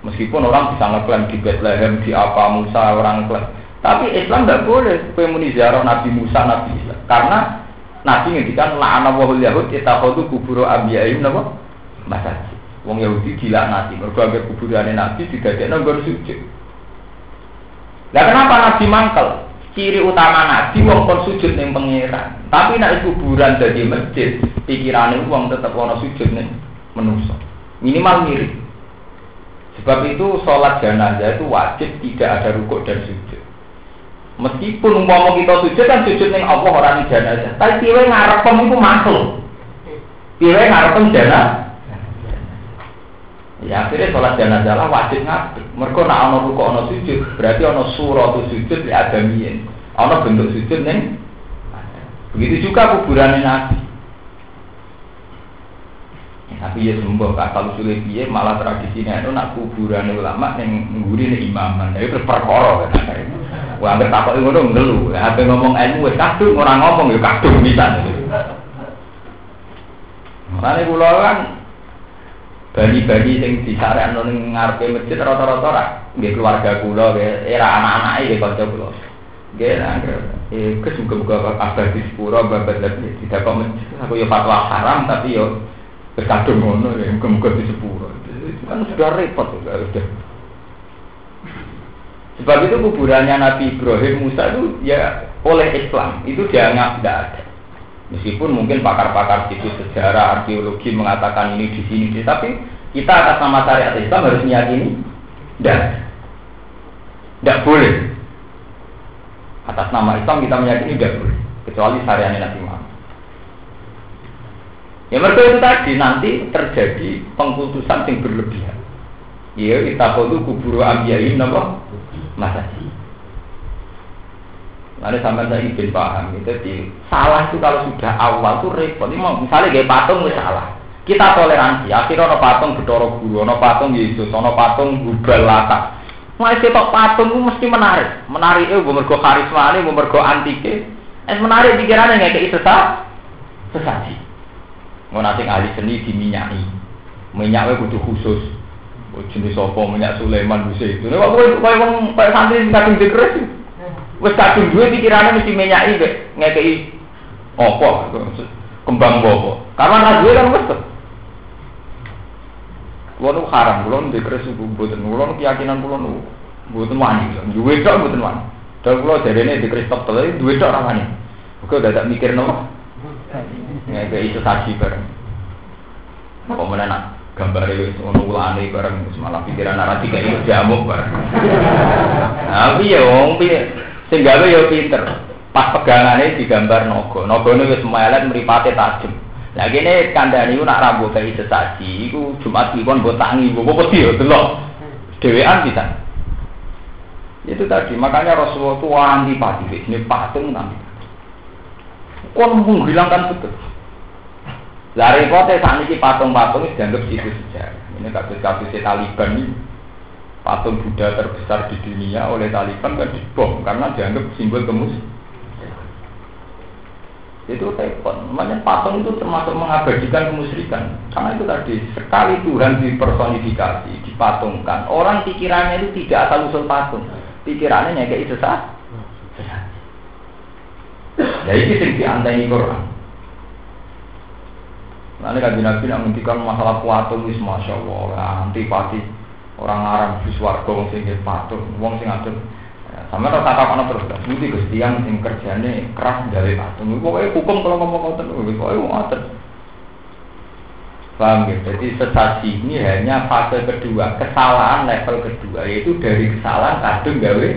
Meskipun orang bisa ngeklaim di Bethlehem, di apa Musa orang klaim. Tapi Islam tidak boleh muni Nabi Musa, Nabi Isa. Karena Nabi ngendikan la'ana wa yahud ittakhadhu kubur anbiya'ihim napa? Masajid. Wong Yahudi nanti mergo anggere kuburane Nabi didadekno nggon sujud. Lah kenapa Nabi mangkel? ciri utama nabi wong kon sujud ning pangeran. Tapi nek kuburan dadi masjid, pikirane wong tetep ana sujud ning manusa. Minimal mirip. Sebab itu sholat jenazah itu wajib tidak ada rukuk dan sujud. Meskipun umpama kita sujud kan sujud ning Allah orang jenazah. Tapi piye ngarepem iku makhluk. Piye ngarepem jenazah Ya akhirnya sholat jenazah lah wajib ngadeg. Mereka nak ono rukuk ono sujud, berarti ono surah sujud di adamiyin. Ono bentuk sujud neng. Begitu juga kuburan nabi. Ya, tapi ya sembuh kalau sulit dia malah tradisinya itu nak kuburan ulama yang nguri nih imaman. Jadi terus kan. Wah, nggak takut itu dong ngelu. Apa ngomong ilmu kadung orang ngomong ya kadung misalnya. Makanya pulau kan bani-bani sing disarekno ning ngarepe masjid rata-rata ra nggih keluarga kula era anak-anake nggih kanca kula nggih eh kes muga-muga abah di sepuro babat lagi tidak kok aku ya fatwa haram tapi yo ya kadung ngono ya muga-muga di sepuro itu kan sudah repot sudah sudah. Sebab itu kuburannya Nabi Ibrahim Musa itu ya oleh Islam. Itu dianggap tidak ada. Meskipun mungkin pakar-pakar situ sejarah, arkeologi mengatakan ini di sini, tapi kita atas nama syariat Islam harus meyakini dan tidak boleh. Atas nama Islam kita meyakini tidak boleh, kecuali syariat Nabi Muhammad. Ya mereka itu tadi nanti terjadi pengkultusan yang berlebihan. Ya kita perlu kubur ambiyain nama masa Lalu sampai saya ingin paham itu di salah itu kalau sudah awal itu repot. Ini misalnya kayak patung itu salah. Kita toleransi. Akhirnya ono patung Betoro Guru, ono patung Yesus, ono patung Gubal Lata. Mulai ketok patung itu mesti menarik. Menarik itu mergo karisma ini, mergo antike. Es menarik pikirannya nggak kayak sesat, sesaji. Nanti ahli seni diminyai. Minyaknya kudu khusus. Jenis sopo minyak Sulaiman bisa itu. Nih, kok kok kok santri kadung dikres Wes kadung duwe pikirane mesti menyaki mek ngekeki apa kembang apa. Karena ra duwe kan wes. Kulo nu haram, kulo nu dikres mboten, kulo nu keyakinan kulo nu mboten wani. Duwe tok mboten wani. Dan kulo jarene dikres tok tele duwe tok ra wani. Kok dadak mikir nopo? Ngekeki sesaji bareng. Apa meneh gambar itu ono ulane bareng malah pikiran narasi kayak jamuk bareng. Tapi ya wong piye Sing gawe ya pinter. Pas pegangane digambar naga. Nagane wis melet mripate tajam. Lah kene kandhane iku nak rambut kayak sesaji iku Jumat kliwon mbok tangi, mbok wedi ya delok. Dewean bisa. Itu tadi, makanya Rasulullah itu antipati, ini patung nanti. Kon menghilangkan betul. Lari kota saat ini patung-patung itu dianggap situ sejarah. Ini kasus-kasus Taliban ini. Patung Buddha terbesar di dunia oleh Taliban kan dibom karena dianggap simbol kemus itu telepon namanya patung itu termasuk mengabadikan kemusyrikan. Karena itu tadi sekali Tuhan dipersonifikasi dipatungkan orang pikirannya itu tidak asal usul patung. Pikirannya kayak sesat ya ini sing dianteni Quran Nanti kan Nabi nak menghentikan masalah patung wis masya Allah antipati orang Arab di swarga wong sing patung, wong sing atur. Ya, sama ora tak apa terus. Mesti Gusti yang sing keras gawe patung. Pokoke hukum kalau ngomong ngoten pokoke wong atur. Paham ya? Jadi sesasi ini hanya fase kedua, kesalahan level kedua, yaitu dari kesalahan kadung gawe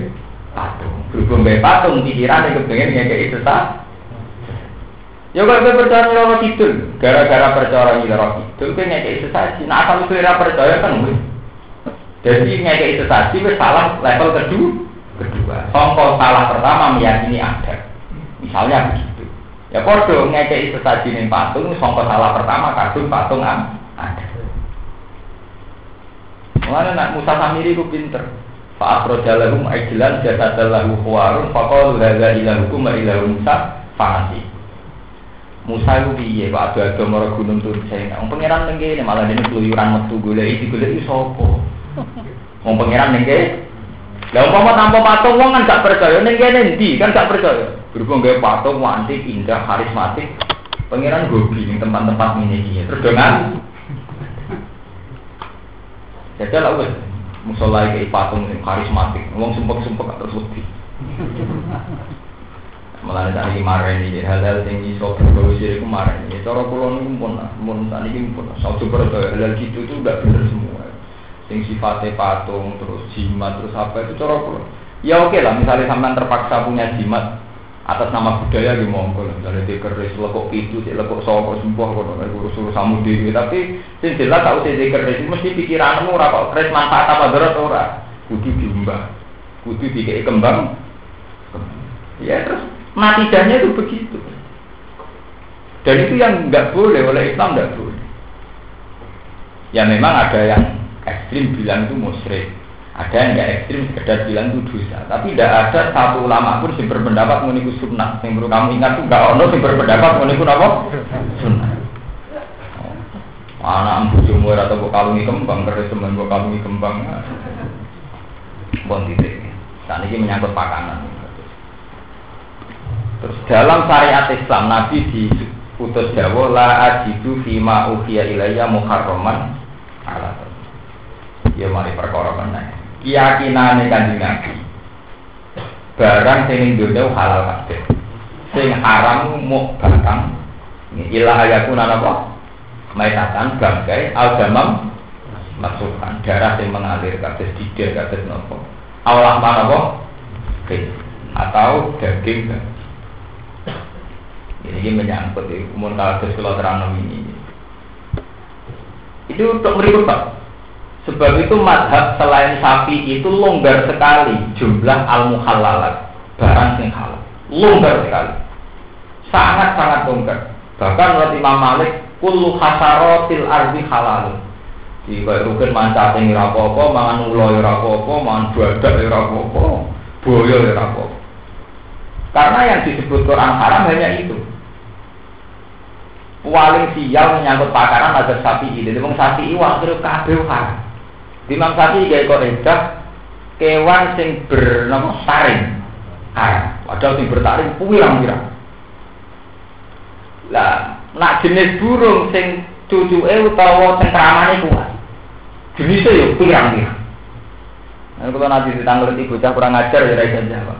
patung. Berhubung gawe patung, pikiran yang kepengen ngekei sesat. Ya kalau gue percaya nyeloro kidul, gara-gara percaya nyeloro kidul, gue ngekei sesasi. Nah kalau gue percaya kan gue. Jadi ngekei sesasi itu salah level kedua. Kedua. Songkol salah pertama meyakini ada. Misalnya begitu. Ya kodoh ngekei sesaji ini patung, songkol salah pertama kadung patung ada. Mana nak Musa Samiri ku pinter. Fa'akrojalahum ajlan jasadalahu khuwarun Faqalu hadha ilahukum ilahu Musa Fangasi Musa itu piye kok ada-ada mara gunung turun saya Wong pangeran ning malah dene keluyuran metu golek iki sapa Wong pangeran ning kene. Lah umpama tanpa patung wong kan gak percaya ning kene ndi kan gak percaya. Berhubung gawe patung wanti indah karismatik. Pangeran gobi ning tempat-tempat ini. Terus dengan Jadi lah musola kayak patung yang karismatik, wong sumpek-sumpek terus wedi. Malah tadi kemarin ini hal-hal yang iso berbau jadi kemarin ini. Cara pulau ini pun, pun tadi pun. Saya coba hal-hal gitu itu udah bener semua. Sing sifatnya patung, terus jimat, terus apa itu cara pulau. Ya oke lah, misalnya sampean terpaksa punya jimat atas nama budaya di monggo misalnya dia keris lekuk itu dia lekuk soko sembuh kalau urus urus samu diri tapi sing jelas tahu sih keris mesti pikiranmu ora kok keris manfaat apa darat ora. Kudu diumbah. Kudu dikei kembang. Ya terus natijanya itu begitu. Dan itu yang nggak boleh oleh Islam nggak boleh. Ya memang ada yang ekstrim bilang itu musyrik ada yang nggak ekstrim sekedar bilang itu dosa. Tapi tidak ada satu ulama pun yang berpendapat mengenai sunnah. Yang perlu kamu ingat tuh nggak ono yang berpendapat mengenai apa? Sunnah. Anak bojomu atau kok kalungi kembang, keris teman kok kalungi kembang. Bon titik. Saat ini menyangkut pakanan. Terus dalam syariat Islam Nabi diutus Jawa la ajidu fima uhiya ilayya muharraman ala Ya mari perkara meneh keyakinane kanjeng Nabi. Barang sing ning halal kabeh. Sing haram mu batang. Ilah ayakuna napa maitatan bangkai al-damam masukkan darah yang mengalir kabeh didel kabeh napa Allah mana kok atau daging ini menyangkut umur kalau terang ini. Itu untuk meribut Sebab itu madhab selain sapi itu longgar sekali jumlah al muhalalat barang yang halal. Longgar sekali. Sangat-sangat longgar. Bahkan menurut Imam Malik, kullu hasarotil ardi halal. Jika rukun mancat yang rapopo, mangan ulo yang rapopo, mangan badak rapopo, boyo rapopo. Karena yang disebut Quran haram hanya itu. Paling sial menyangkut pakaran ada sapi ini. Jadi sapi ini waktu kabeh haram. Imam Syafi'i gawe kok edah kewan sing bernama saring. Ah, padahal sing bertaring pirang-pirang. Lah, nak jenis burung sing cucuke utawa cengkramane kuat. Jenisnya ya pirang-pirang. Nah, kalau nanti ditanggung ibu bocah kurang ajar ya rakyat jawab.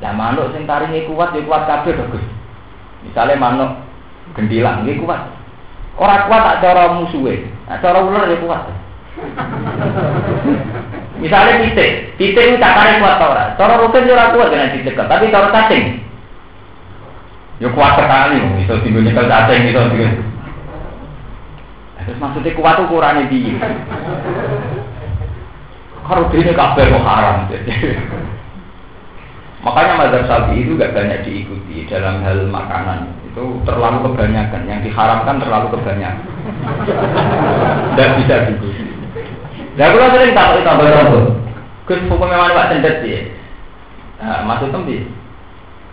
Lah manuk sing taringe kuat ya kuat kabeh to, Gus. Misale manuk gendilang nggih kuat. Ora kuat tak cara musuhe. Nah, cara ular ya kuat. Misalnya titik, titik ini cakare kuat tau ora? Cara rutin yo kuat dengan titik, tapi cara cacing yo kuat sekali, bisa tinggal nyekel cacing, bisa tinggal. Terus maksudnya kuat ukurannya di. Kalau ini kabel kok haram. Makanya mazhab Syafi'i itu gak banyak diikuti dalam hal makanan. Itu terlalu kebanyakan. Yang diharamkan terlalu kebanyakan. Tidak bisa diikuti. Lah kula sering tak itu tambah rambut. Gus hukumnya mana Pak Cendet sih? Nah, maksud tembi.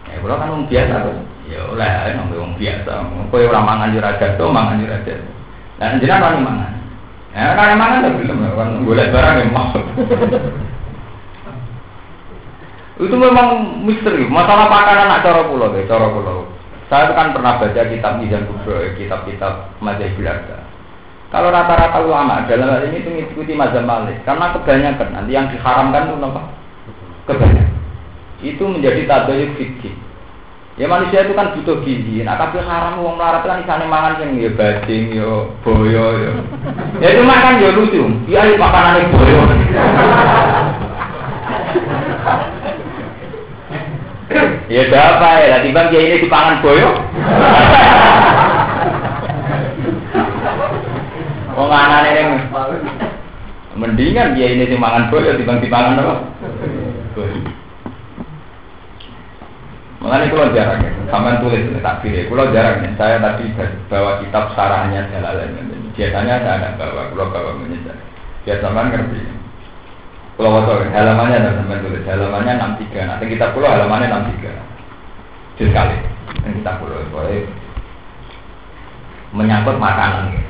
Ya kula kan wong biasa kok. Ya oleh nang wong biasa. Kowe ora mangan yo ra jatuh, mangan yo ra jatuh. Lah jenengan wani mangan. Ya kan mangan to belum kan golek barang yang mau. Itu memang misteri. Masalah makanan anak cara pulau, cara pulau. Saya kan pernah baca kitab Mizan Kubro, kitab-kitab Mazhab Belanda. Kalau rata-rata ulama dalam hal ini itu mengikuti mazhab Malik karena kebanyakan nanti yang diharamkan itu apa? Kebanyakan. Itu menjadi tabayuk fikih. Ya manusia itu kan butuh gizi. Nah tapi haram uang melarat kan isane mangan yang ya bajing, ya boyo, ya. Ya itu makan ya lucu. Ya itu makanan boyo. ya apa ya, tiba dia ini dipangan boyo. Wong anane ning mendingan dia ini dimangan boyo dibanding dimangan apa? Mengenai kalau jarang ya, sampai tulis takbir ya. Kalau jarang ya, saya tadi bawa kitab sarahnya jalalan. Biasanya saya ada bawa, kalau bawa menyesal. Biasa sampai ngerti. Kalau waktu halamannya ada sampai tulis halamannya enam tiga. Nanti kita pulau halamannya enam tiga. Sekali. Nanti kita pulau, menyangkut makanan. Ya.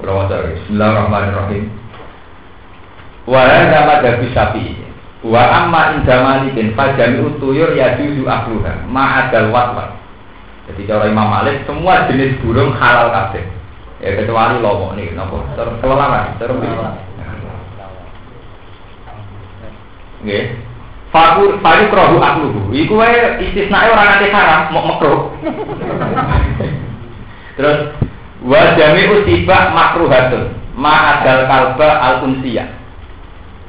Bismillahirrahmanirrahim. Wa hadza madhabi sapi. Wa amma inda malikin fajami utuyur yajuzu akluha ma'adal watwat. Jadi cara Imam Malik semua jenis burung halal kabeh. Ya kecuali lomo nih, nopo. Kelelaran, terus Nggih. Fakur fakur krohu akluhu. Iku wae istisnae ora nate haram, mau makruh. Terus wa jami'u tiba makruhatun ma adal kalba al unsiyah.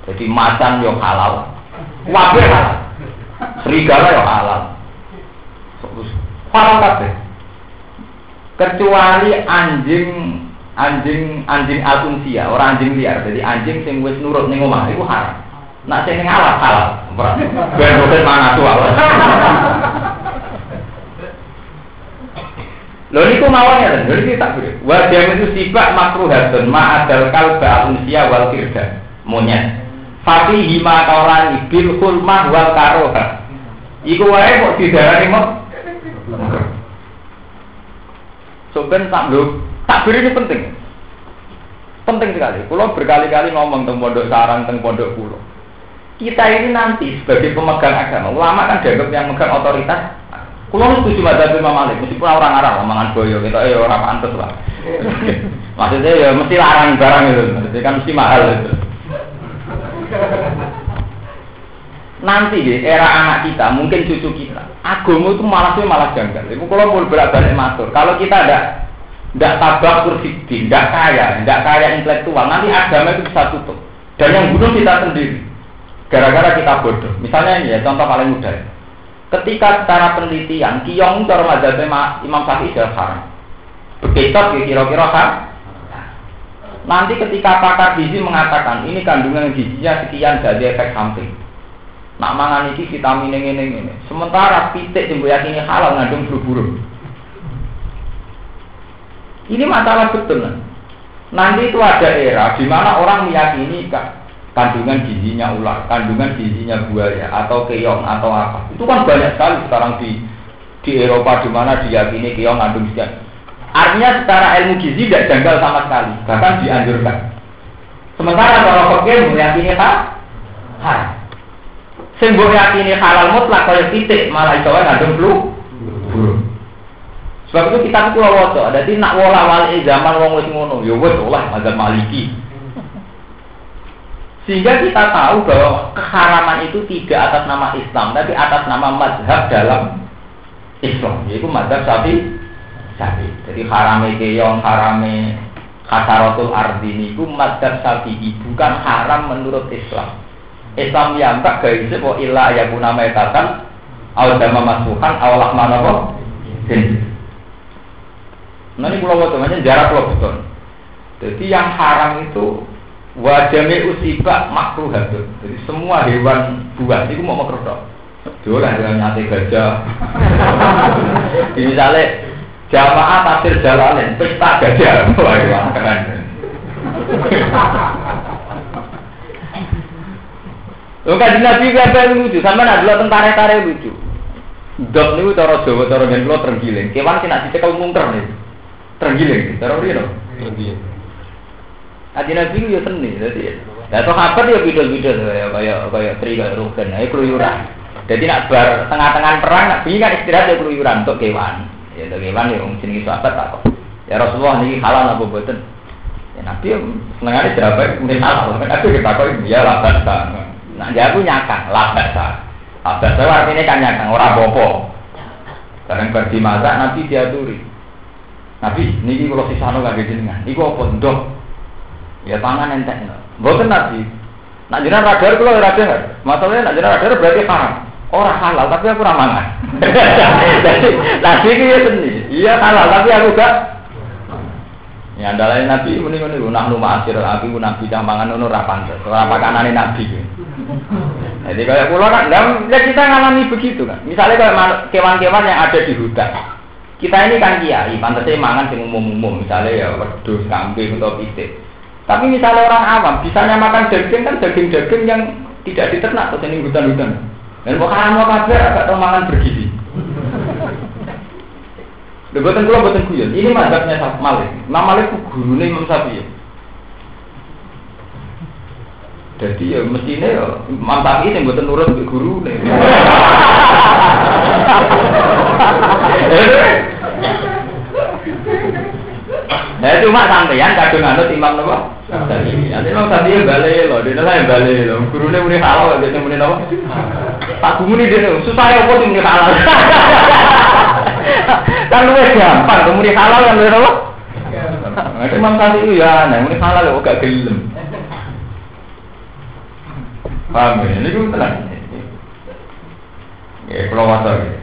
Jadi macan yo halal. Wabir halal. Serigala yo halal. Halal kabeh. Kecuali anjing anjing anjing al unsia, orang anjing liar. Jadi anjing sing wis nurut ning omah iku haram. Nak sing alat halal. Ben boten mana tuh Allah. Lho niku mawon ya, lho iki tak beri. Wa itu sifat makruhatun ma adal kalba unsia wal firda. Monyet. Fati hima kaulani bil hulmah wal karoha. Iku wae kok didarani mau. So ben tak lho, tak beri ini penting. Penting sekali. Pulau berkali-kali ngomong tentang pondok sarang, tentang pondok pulau kita ini nanti sebagai pemegang agama, ulama kan dianggap yang megang otoritas. Kulo setuju madzhab Imam Malik, meskipun orang Arab mangan boyo, kita ya orang pantas lah. Maksudnya ya mesti larang barang itu, maksudnya kan mesti mahal itu. Nanti di era anak kita, mungkin cucu kita, agama itu malah sih malah janggal. Ibu kalau mau berat balik matur, kalau kita ada tidak tabak kursi, tidak kaya, tidak kaya intelektual, nanti agama itu bisa tutup. Dan yang bunuh kita sendiri. Gara-gara kita bodoh. Misalnya ini ya, contoh paling mudah. Ketika secara penelitian, kiong cara mazhab Imam Syafi'i sudah haram. Ya kira-kira haram. Nanti ketika pakar gizi mengatakan ini kandungan gizinya sekian jadi efek samping. Nak mangan ini vitamin ini ini ini. Sementara pitik yang yakini halal ngandung buru-buru. Ini masalah betul. Nanti itu ada era di mana orang meyakini kandungan gizinya ular, kandungan gizinya buaya atau keong atau apa. Itu kan banyak sekali sekarang di di Eropa di mana diyakini keong kandung sekian. Artinya secara ilmu gizi tidak janggal sama sekali, bahkan dianjurkan. Sementara kalau fakir meyakini tak haram. Sing yakini halal mutlak kaya titik malah iso ngandung flu. Sebab itu kita kula waca, dadi nak wala wali zaman wong wis ngono, ya wis olah mazhab Maliki. Sehingga kita tahu bahwa keharaman itu tidak atas nama Islam, tapi atas nama mazhab dalam Islam, yaitu mazhab sapi sapi. Jadi harame keong, harame ardi itu mazhab sapi, bukan haram menurut Islam. Islam yang tak gaisi bahwa ilah ya guna metatan, awal dama masukan, awal lahmana Nah ini pulau temannya jarak pulau betul. Jadi yang haram itu Wajame usiba makruhatun. Jadi semua hewan buas itu mau makruh dong. Dolan dengan nyate gajah. Misalnya jamaah tafsir jalanin pesta gajah. Wah, keren. Lo kan nabi apa lucu, sama nak dulu tentara tentara lucu. Dok nih cara Jawa cara ngen lo tergiling. Kewan sih nak dicekel mungker nih. Tergiling, cara dia dong. Tergiling. Kaji Nabi ya seni, jadi ya toh kabar ya bidol-bidol kayak kayak kayak tri kayak rugen, ayo keluyuran. Jadi nak bar tengah-tengah perang, nak bingung istirahat ya keluyuran untuk kewan. Ya untuk kewan ya mungkin itu sahabat tak Ya Rasulullah ini halal apa buatan? Ya Nabi ya aja berapa mungkin halal. Tapi kita kok ya labat Nah dia aku nyakang labat Labat artinya kan nyakang orang bopo. Sekarang pergi masak Nabi diaturi. Nabi, niki kalau sisano gak jenengan. Iku apa ndok? Ya pangan entek. Mboten nabi. Nak jenengan radar kula radar. Masalahnya nak jenengan radar berarti haram. Orang halal tapi aku ramangan. Jadi nabi itu ya seni. Iya halal tapi aku gak. Ya andalane nabi muni ngono nah nu ma'asir nabi nabi dah mangan ngono ora pantes. Ora nabi. Jadi kayak pulau kan, ya kita ngalami begitu kan. Misalnya kayak kewan-kewan yang ada di hutan, kita ini kan kiai, pantasnya mangan sing umum-umum, misalnya ya wedhus, kambing atau pisik. Tapi misalnya orang awam, bisanya makan daging kan daging-daging yang tidak diternak atau ini hutan-hutan. Dan mau kalah mau kabar agak bergizi. Lho boten kula boten guyon. Ini mazhabnya Syafi'i Malik. Imam Malik ku gurune Imam Syafi'i. Jadi ya mestinya ya Imam Syafi'i sing boten nurut ke guru nih. Nah cuma sampeyan kadung anut Imam napa? Syafi'i. Nanti Imam Syafi'i balik lho, dene lah balik lho. Gurune muni halal, dene muni napa? Tak gumuni dene susah ya sing muni halal. Kan luwes gampang, muni halal kan napa? Nah, Imam Syafi'i ya, nah muni halal kok gak gelem. Paham ya? Ini gue tenang. Ya, kalau wajar ya.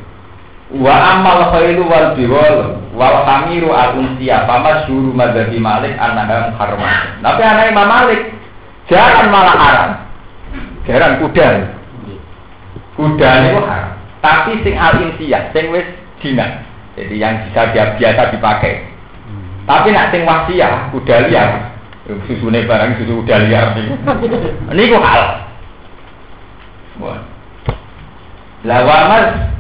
Wa amal khairu wal biwal wal hamiru al unsiya fama syuru madhabi malik annaha muharramah. Tapi anak Imam Malik jangan malah haram. Jarang kuda. Kuda itu haram. Tapi sing al insiya, sing wis dina. Jadi yang bisa biasa dipakai. Tapi nak sing wasiah, kuda liar. Susune barang susu kuda liar Ini ku hal. Lah wamas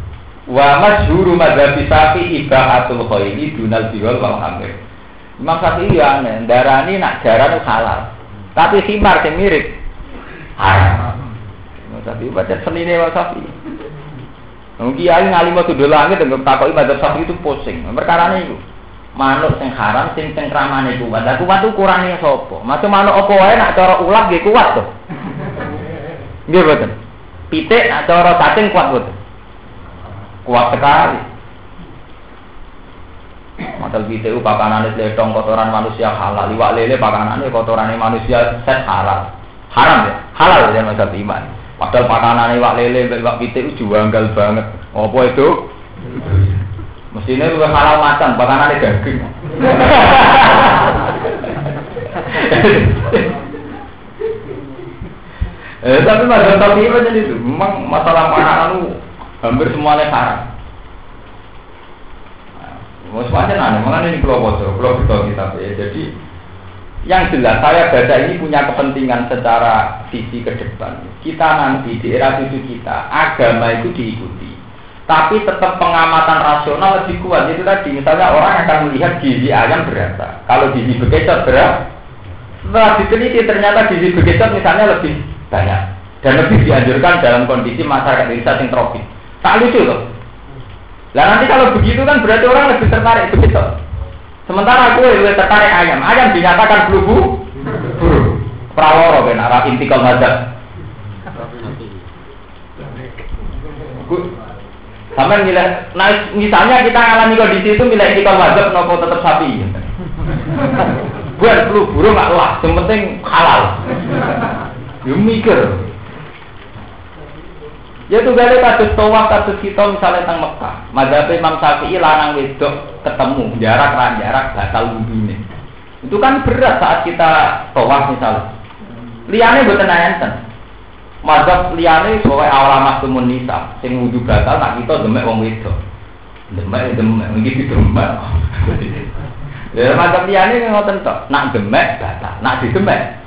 Wa masyhuru madzhab Syafi'i ibahatul khairi dunal biwal wal hamir. Imam Syafi'i ya aneh, darani nak jaran halal. Tapi khimar sing mirip haram. Imam Syafi'i baca senine Imam Syafi'i. Wong kiai ngalim waktu langit dengan takoki madzhab Syafi'i itu pusing. Perkara itu manuk sing haram sing cengkramane kuat. Lah kuat kurangnya sapa? Macam manuk apa wae nak cara ulah nggih kuat to. Nggih boten. Pitik nak cara cacing kuat boten kuat sekali. Model BTU pakanan itu letong kotoran manusia halal, iwak lele pakanan itu kotoran manusia set halal, haram ya, halal ya masa iman. Padahal pakanan iwak lele, iwak BTU juanggal banget. Apa itu? Mestinya juga halal macan, pakanan daging. eh, tapi masalah tapi itu, memang masalah makanan hampir semuanya haram. Mau semuanya nanya, mengenai ini pulau bocor, pulau kita. Jadi yang jelas saya baca ini punya kepentingan secara sisi ke depan. Kita nanti di era cucu kita agama itu diikuti, tapi tetap pengamatan rasional lebih kuat. Itu tadi misalnya orang akan melihat gizi ayam berapa, kalau gizi bekecot berapa. Setelah diteliti ternyata gizi bekecot misalnya lebih banyak dan lebih dianjurkan dalam kondisi masyarakat desa yang tropis. Tak lucu loh. Lah nanti kalau begitu kan berarti orang lebih tertarik begitu. Sementara aku lebih tertarik ayam. Ayam dinyatakan bulu burung. Praworo ben arah inti kau ngajak. Sampai nilai, nah misalnya kita alami kondisi itu nilai kau ngajak nopo tetap sapi. Buat flu burung nggak lah, yang penting halal. Ya mikir. Ya tuh gale kados tawaf kados kita misalnya teng Mekah. Madzhab Imam Syafi'i lanang wedok ketemu jarak lan jarak batal wudune. Itu kan berat saat kita tawaf misalnya. Liane mboten enten. Madzhab liane soal awal tumun nisa sing wudu batal nak kita demek wong wedok. Demek demek iki demek. Ya madzhab liane ngoten tok. Nak demek batal, nak didemek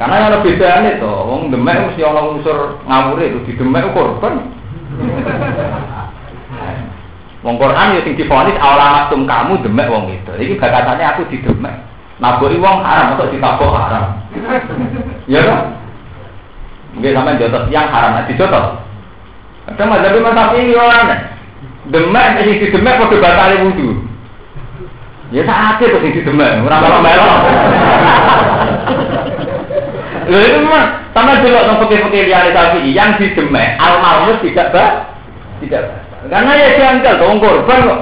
karena yang lebih beda itu, wong demek mesti orang unsur ngawur itu di demek korban. Wong Quran ya sing difonis awal tum kamu demek wong itu. Iki bakatannya aku di demek. Naboki wong haram atau ditabok haram. Ya kan? Mungkin sampai jotos yang haram, nah dijotos. Ada mazhab Imam ini orang Demek sing di demek padha batale wudu. Ya sakit tuh sing di demek, ora melok-melok. Loh itu memang sama dulu nang putih-putih liane sapi yang di demek al malmus tidak bah tidak bah. Karena ya janggal dong korban kok.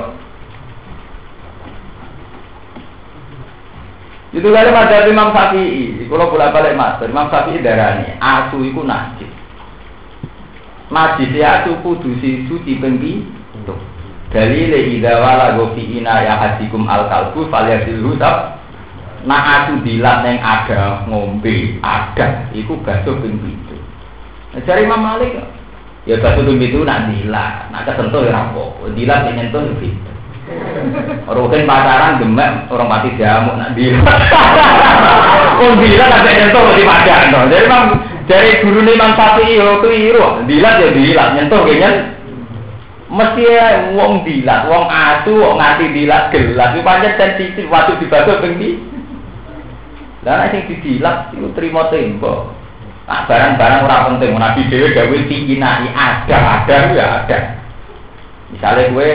Itu kali ada Imam Syafi'i, kalau bolak balik mas, Imam Syafi'i darani, asu itu najis. Najis ya asu kudu suci pengki. Dalile idza wala gofi ina ya hadikum al kalbu falyasilhu sab Nah aku dilat yang ada ngombe, ada, itu basuh ping itu. Nah, cari Imam Malik, ya basuh ping itu nak dilat, nak kesentuh ya rampok, dilat yang nyentuh ya gitu. Rukin pacaran demek orang mati jamu nak dilat. Wong dilat ada nyentuh di pacaran. Jadi Imam dari guru Imam Syafi'i yo keliru, dilat ya dilat, nyentuh kayaknya mesti ya wong dilat, wong asu, wong nganti dilat gelas, itu pancen sensitif waktu dibasuh ping lah nek sing didilat iku trimo tembok. Nah, barang-barang ora penting, Nabi dhewe gawe tingginai ada, ada ya ada. Misalnya gue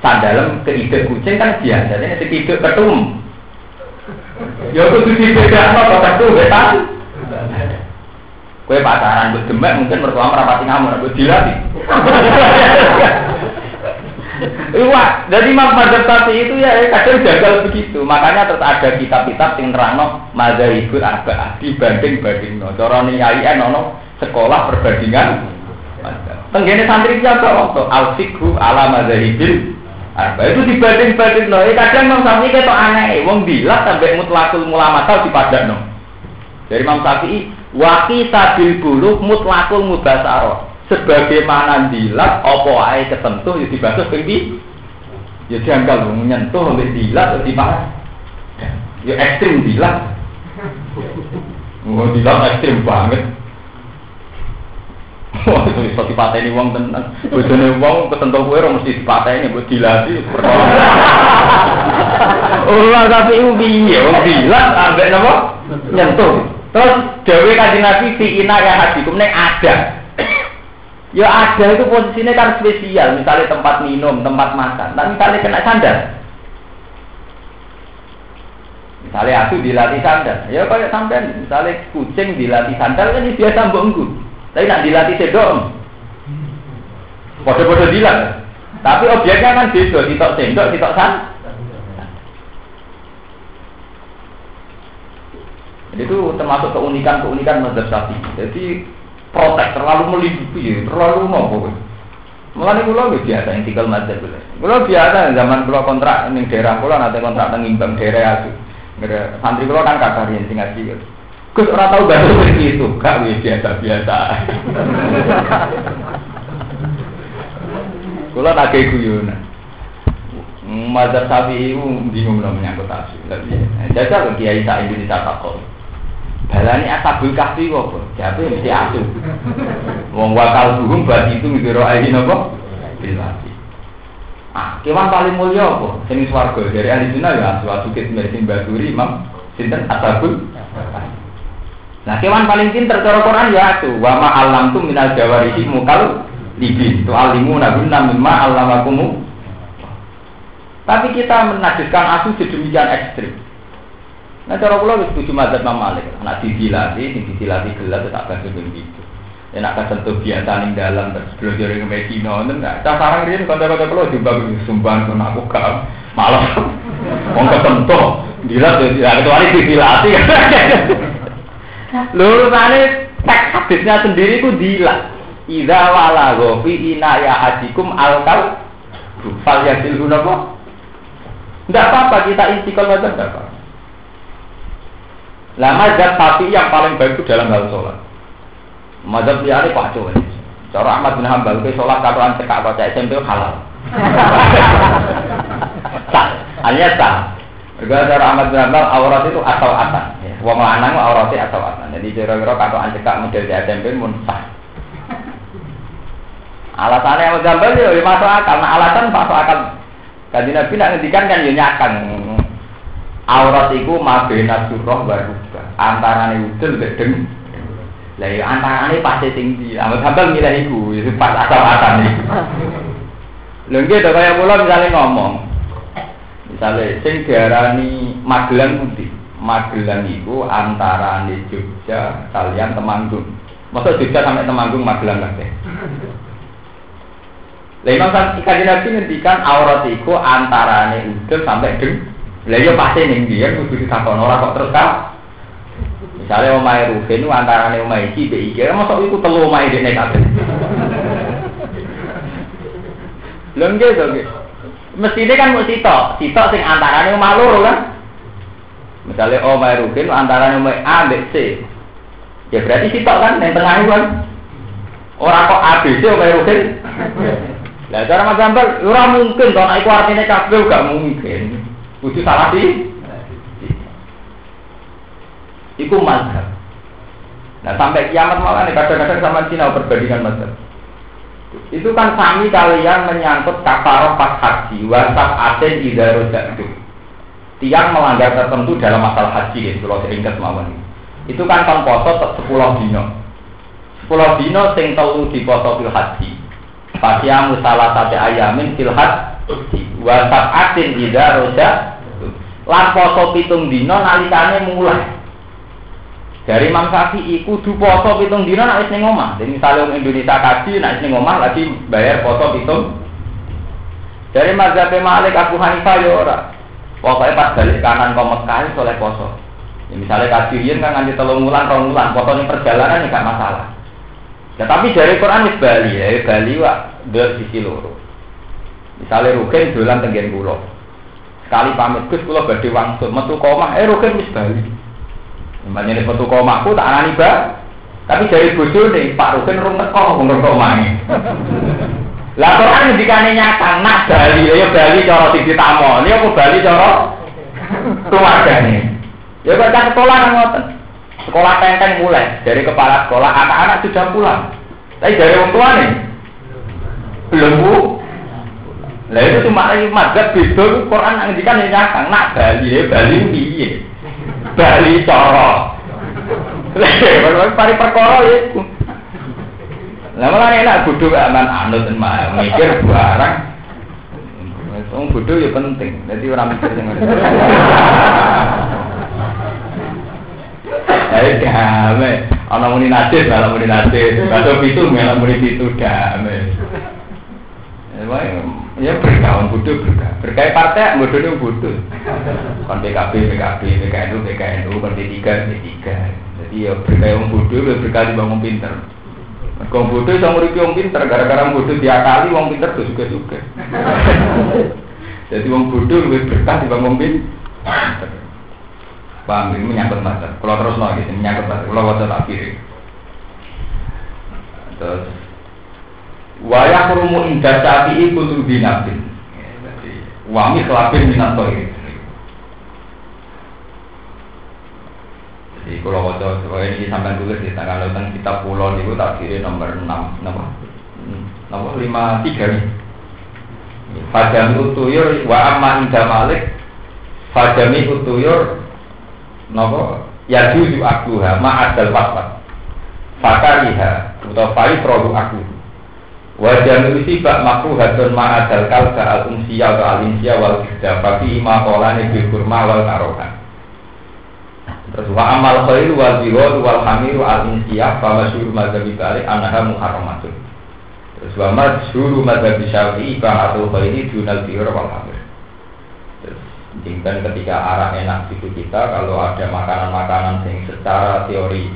sandalem ke ide kucing kan biasa, jadi si ide ketum Ya kudu dibedakno kok tuh betan. Kue pacaran buat demek mungkin mertua merapati kamu, buat dilatih. Iya, jadi Imam Madzhab itu ya kadang gagal begitu. Makanya terus ada kitab-kitab yang nerangno madzhabul arba'ah dibanding banding no. Cara niyai nono sekolah perbandingan. Tenggene santri siapa waktu al fikhu ala madzhabil arba itu dibanding banding no. Eh, kadang Imam Syafi'i ketok aneh, wong bilang sampai mutlakul mulamatal di no. Dari Imam Syafi'i Waki tabil bulu mutlakul mubasaro. Sebagaimana dilat, opo ae ketentu ya dibasuh pengdi. Ya janggal menyentuh sampai dilat di mana? Ya ekstrim dilat. Oh dilat ekstrim banget. Wah, itu bisa dipateni wong tenan. Bojone wong ketentu kowe ora mesti dipateni, mbok dilati perkara. Ora tapi iku piye? Wong dilat ambek napa? Nyentuh. Terus Dewi kaji Nabi si ina ya hadikum ada. Ya ada itu posisinya kan spesial, misalnya tempat minum, tempat makan. Nah misalnya kena sandal. Misalnya aku dilatih sandal, ya kayak sampai misalnya kucing dilatih sandal kan biasa bongku. Tapi nak dilatih sedok, bodoh-bodoh dilat. Tapi objeknya kan beda, sitok sendok, sitok sandal. Itu termasuk keunikan-keunikan mazhab Syafi'i. Jadi protek terlalu melindungi, terlalu nopo. Mulane kula nggih biasa yang tinggal mazhab kula. Kula biasa zaman kula kontrak ning daerah kula nanti kontrak teng Imbang daerah aku. Santri kula kan kakak yang tinggal ngaji. Gus ora tau gak seperti itu, gak wis biasa-biasa. Kula tak kayak guyonan. Mazhab Syafi'i bingung lah menyangkut tafsir. Jajal Kiai Sa'id bin Takok. Balani asabul kahfi kok, jadi mesti asu. Wong wakal burung bagi itu mikir ayi nopo, bilati. Ah, kewan paling mulia apa? Sing swarga dari ahli sunnah ya asu kit mesin baturi imam sinten asabul. Nah, kewan paling pinter cara Quran ya asu. Wa ma alam tu minal jawarihi mukal libin. Tu alimu nabunna mimma alamakumu. Tapi kita menajiskan asu sedemikian ekstrim. Nah cara kula wis setuju madzhab Imam Malik. Nak didilati, sing didilati gelas tak kasih begitu. Ya nak kesentuh biasa ning dalam terus belajar ing Medina ngoten enggak. Cah sarang riyen kanca-kanca kula dimbang sumbang kon aku gak malah wong kesentuh dilat ya kecuali didilati. Lurusane teks hadisnya sendiri ku dilat. Idza wala fi ina ya hadikum alkal fal yasil hunapa? Enggak apa-apa kita istiqomah enggak apa-apa. Lah mazhab sapi yang paling baik itu dalam hal sholat. Mazhab liane kacau ini. Cara Ahmad bin Hambal ke sholat katoan cekak baca SMP halal. sah, hanya sah. Juga cara Ahmad bin Hambal aurat itu asal asan. Ya, wong lanang auratnya asal asan. Jadi kira-kira katoan cekak model di SMP pun sah. Alasannya Ahmad bin Hambal ya masuk akal. Nah alasan masuk akal. Kaji Nabi nak ngendikan kan ya nyakan aurat iku mabena surah wa rubah antarane udel gedeng. Lah ya antarane pasti tinggi. Amat hambal milih iku pas asal-asal iku. Lho nggih to kaya kula ngomong. Misale sing diarani Magelang putih Magelang iku antarane Jogja kalian Temanggung. Masa Jogja sampai Temanggung Magelang kabeh? Lah Imam Kanjeng Nabi ngendikan aurat iku antarane udel sampai deng lah iya pasti ning dia kudu ditakon ora kok terus kan. Misalnya omahe Ruhin antarane omahe iki mbek iki, mosok iku telu omahe dene kabeh. Lha nggih to nggih. Mestine kan mesti sitok, sitok sing antarane omah loro kan. Misalnya omahe Ruhin antarane omahe A mbek C. Ya berarti sitok kan yang tengah kan. Ora kok ABC omahe Ruhin. Lah cara Mas Gambal ora mungkin to nek iku artine kabeh gak mungkin. Kudu salah di Iku mazhab. Nah sampai kiamat malah nih kadang-kadang sama Cina perbandingan mazhab. Itu kan kami kalian menyangkut kafaroh pas haji, wasaf aten itu. Tiang melanggar tertentu dalam masalah haji, ya, kalau ingat mawon. Itu kan kan poso sepuluh dino. Sepuluh dino sing telu di poso fil haji. Pasiamu salah satu ayamin fil haji. Wasaf aten ida roja lan poso pitung dino nalikane mulai. Dari Imam Syafi'i kudu poso pitung dino nek wis ning omah. Jadi misalnya orang Indonesia kaji nek ning omah lagi bayar poso pitung. Dari mazhab Malik Abu Hanifah ya ora. Pokoknya pas balik kanan kau Mekah soleh poso. Ya, misalnya kajian kan nganti telung bulan, rong ini perjalanan ya gak masalah. Ya tapi dari Quran wis Bali ya, Bali wak dua sisi loro. Misalnya Rukin dolan tenggen pulau. Sekali pamit Gus kula badhe wangsul metu komah, eh Rukin wis Bali. Namanya nih metu komahku tak anani ba. Tapi dari nih Pak Rukin rung teko wong komah. Lah Quran ngendikane nyata nak Bali ya Bali cara sing ditamoni apa Bali cara keluargane. Ya cah sekolah ngoten. Sekolah tenteng mulai dari kepala sekolah anak-anak sudah pulang. Tapi dari orang tua belum bu. Lah itu cuma lagi mazhab beda Quran ngendikan ya nyakang nak Bali ya Bali piye? Bali cara. Lah pari perkara ya. Lah malah enak bodoh aman anut mikir barang. Wong bodoh ya penting. Jadi orang mikir sing Ayo damai. Ana muni nasib, ana muni nasib. Kado pitu, ana muni pitu damai. Ya berkawan bodoh berkah. Berkah partai bodoh itu bodoh. Kon PKB, PKB, PKNU, PKNU, kon P3, P3. Jadi ya berkah yang bodoh, ya berkah di bangun pinter. Kau bodoh sama nguripi wong pinter, gara-gara bodoh diakali wong pinter tuh juga juga. Jadi wong bodoh lebih berkah di bangun pinter. Paham ini menyangkut mata. Kalau terus lagi gitu, menyangkut mata. Kalau waktu tak kiri. Terus waya kurumu indah sapi iku tuh binabin. Wami kelapin minat toy. Jadi kalau waktu kalau ini sampai tulis di tanggal tentang kita pulau itu tak kiri nomor enam, nomor nomor lima tiga nih. Fajami utuyur wa amma indah malik Fajami utuyur nopo ya juju akuha ma adal waswat fakariha atau fai produk wajah bak makruh hatun ma adal kalka al unsiya atau al insiya wal kida fafi ima kolane bil kurma wal karokan terus wa amal khair wal bihol wal hamir al insiya fa masyhur madzhab balik anaha muharramatun. Terus wa masyhur madzhab syafi'i fa atul khairi dunal bihor wal hamir dan ketika arah enak itu kita kalau ada makanan-makanan yang secara teori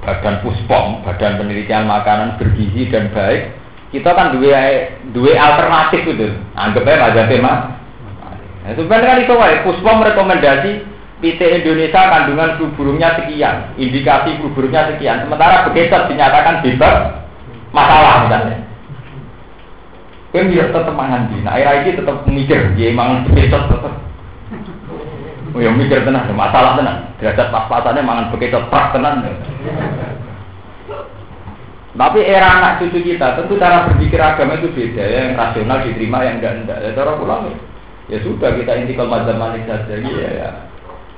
badan puspom, badan penelitian makanan bergizi dan baik, kita kan dua dua alternatif itu. Anggapnya aja tema. Nah, sebenarnya kan itu wae puspom rekomendasi PT Indonesia kandungan flu sekian, indikasi flu sekian. Sementara begitu dinyatakan bebas masalah misalnya. Kan dia tetap mangan nah air ini tetap mikir, dia emang begitu tetap Oh ya mikir tenang, masalah tenang. Derajat pas-pasannya mangan begitu pas tenang. Tapi era anak cucu kita tentu cara berpikir agama itu beda ya, yang rasional diterima yang enggak enggak. Ya cara pulang ya sudah kita intikal mazhab malik saja ya, ya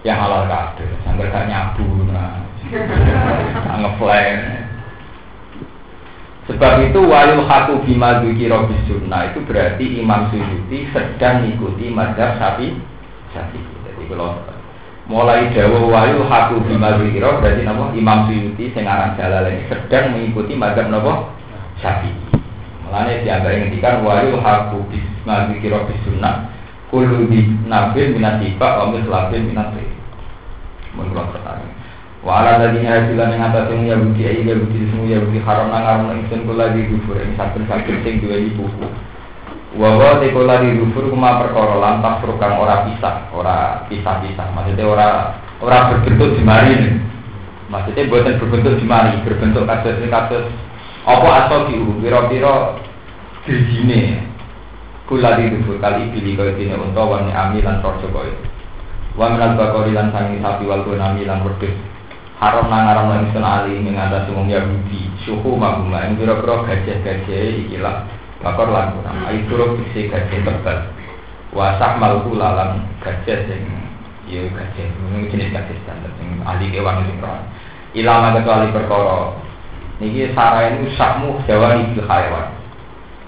yang halal kade, sambil gak nyabu, nah, ngeflame. Sebab itu walil hatu bima dzikira sunnah itu berarti Imam Suyuti sedang mengikuti mazhab Syafi'i. Syafi'i kalau mulai Jawa Wahyu Haku Bima Zikiro berarti nama Imam Suyuti sing aran ini sedang mengikuti madhab napa Syafi'i. Mulane dianggap ngendikan Wahyu Haku Bima Zikiro bisunnah kulu di nabil minat tiba wa mislabin minat. Menurut pertanyaan. Wa ala tadi hasilan yang atas yang Yahudi ayi Yahudi semua Yahudi haram nang haram nang isun kula di kufur yang sakit sakit sing dua ibu Wawa tekola di rufur kuma perkara lantas program ora pisah, ora pisah-pisah. Maksudnya ora ora berbentuk jemari nih. Maksudnya buatan berbentuk jemari, berbentuk kasus ini kasus apa asal diu, piro-piro dirjine. Kula di rufur kali pilih kau ini untuk wani ami lan torjo kau Wa bakori lan sangi sapi wal gunami lan wedus. Haram nang haram lan sun ali mengatasi umum. Suhu maguma yang piro-piro gajah-gajah ikilah Bakor lan kurang Ayo turut isi gajah tebal. Wasak malku lalang gajah sing Iya gajah Ini jenis gajah standar Sing ahli kewan sing roh Ilama kecuali perkara. Niki sarai ini sakmu jawa ibil hayawan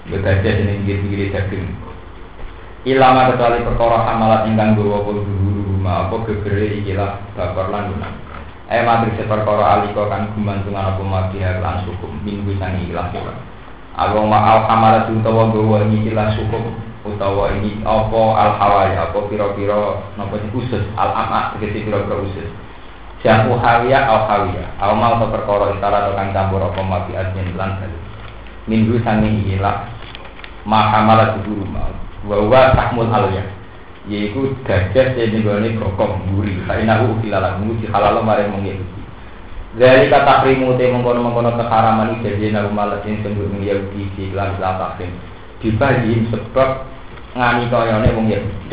Gajah ini pinggir-pinggir daging. Ilama kecuali perkara hamalat ingkang pun guru huma apa gegere ikilah bakor lan guna Eh matri seperkara aliko kan gumantungan apa sukum. Minggu sangi ikilah sira Aku ma al kamara utawa gawa ini ikilah sukum utawa ini apa al hawaya apa pira-pira napa usus. Al ama tegese pira-pira usus. Jamu hawiya al hawiya Al mal perkara istara kang campur apa mabi admin lan bali Minggu sangi ikilah Mahamala guru mal Wa tahmul aliyah. Yaitu gajah yang nenggone gokong guri. Kainahu filalah muji halal mare mung dari kata krimu te mengkono mengkono keharaman itu jadi sembur mung Yahudi di kelas takrim dibagi sebab ngani koyone mung Yahudi.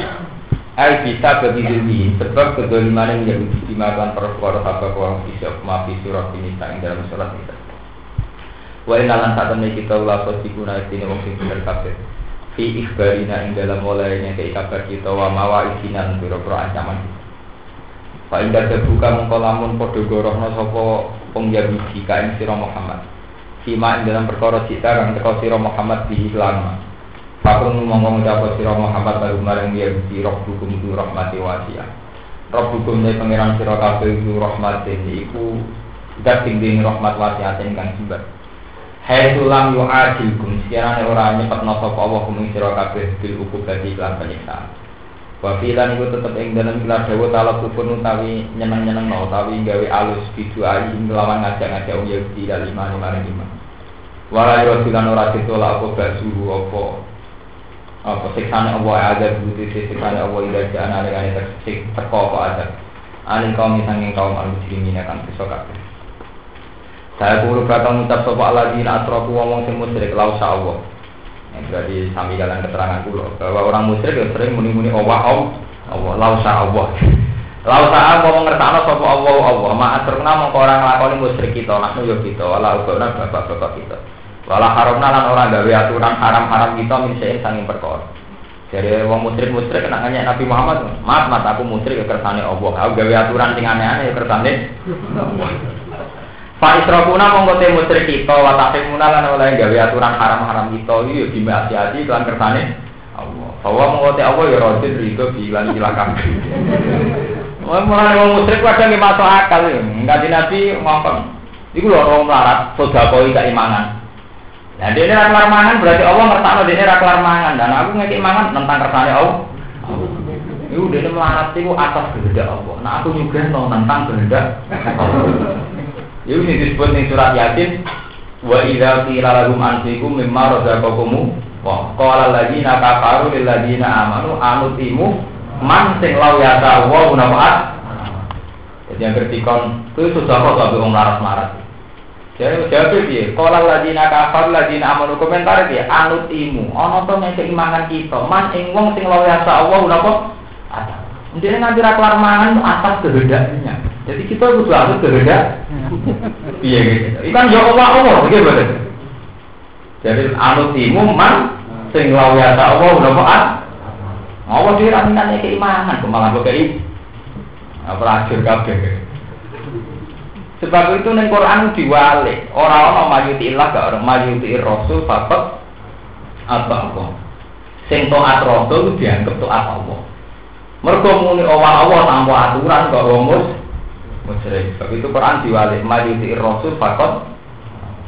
Bisa begitu sebab kedoliman yang Yahudi dimakan perkara apa kurang bisa maafi surat ini sang dalam surat kita. Wa inalan saat ini kita ulah sosikuna istine wong sing bener kabeh. Fi ikhbarina ing dalam mulainya ke kabar kita wa mawa isinan pira-pira ancaman Fa inda terbuka mengko lamun padha gorohna sapa wong Yahudi ing sira Muhammad. Sima ing dalam perkara cita kang teko sira Muhammad di lan. Fakun ngomong ngucap sira Muhammad baru marang Yahudi roh hukum du rahmati wasiah. Roh hukum ne pangeran sira kabeh du rahmatin iku dat tinggi rahmat wasiatin kang jembar. Hai tulang yu adilkum sekiranya orang nyepet no sapa Allah kuming sira kabeh bil ukubati lan penyiksaan. Wa filan iku tetep ing dalam gelar dawa talak kupun utawi nyeneng-nyeneng no utawi gawe alus bidu ayi ngelawan ngajak-ngajak wong Yahudi lima lima lima. Wala yo silan ora ditolak apa basuru apa apa siksane Allah ada butuh siksane Allah ida jana dengan tersik teko apa ada. Alin kaum sanging kaum al-muslimin akan bisa kabeh. Saya puluh kata ngucap sopa lagi asrofu ngomong sing musyrik Allah. Berarti sami kalian keterangan kulo bahwa orang musyrik yang sering muni-muni Allah Allah Allah lau Allah. Lau Allah ngomong ngertakno sopa Allah Allah. Ma asruna mongko orang lakoni musyrik kita naknu yo kita wala ubana bapak-bapak kita. Wala haramna lan orang gawe aturan haram-haram kita min sein perkara. Jadi wong musyrik musyrik kena nanya Nabi Muhammad, mas mas aku musyrik ya kersane Allah. Aku gawe aturan sing aneh-aneh ya kersane Pak Isrofuna mongko te musyrik kita wa taqimuna lan oleh gawe aturan haram-haram kita iki yo dimaksiati lan kersane Allah. Bahwa mongko te Allah ya rajin rido bilan silakan. Wong mulane wong musyrik kadang nggih masuk akal ya. Enggak Nabi ngomong. Iku lho orang melarat sedekah keimanan. Nah, dia ini kelar mangan berarti Allah ngertakno dia ini kelar mangan dan aku ngeki mangan tentang kersane Allah. Iku dia melarat itu atas kehendak Allah. Nah aku no tentang kehendak. Itu disebut di surat Yasin. Wa idza qila lahum anfiqu mimma razaqakum wa qala alladziina kafaru lil ladziina amanu anutimu man sing law ya wa nafaat jadi yang bertikon itu sudah kok tapi orang laras-laras jadi jawab dia qala alladziina kafaru ladziina amanu komentar dia anutimu. Ana to nek keimanan kita man ing wong sing law ya wa napa ada. Dia nanti raklar mangan atas kehendaknya. Jadi kita butuh harus kehendak. Iya gitu. Ikan ya Allah Allah gitu betul. Jadi anu timu man sing lawa ta Allah napa at. Allah dhewe ra minane keimanan kemalan kok kei. Apa akhir kabeh. Sebab itu neng Quran diwale orang orang mayuti ilah gak orang mayuti rasul fakat apa apa. Sing taat rasul dianggap taat Allah. Mergo muni Allah Allah tanpa aturan kok rumus musyrik. Sebab itu Quran diwalik maju di Rasul fakot.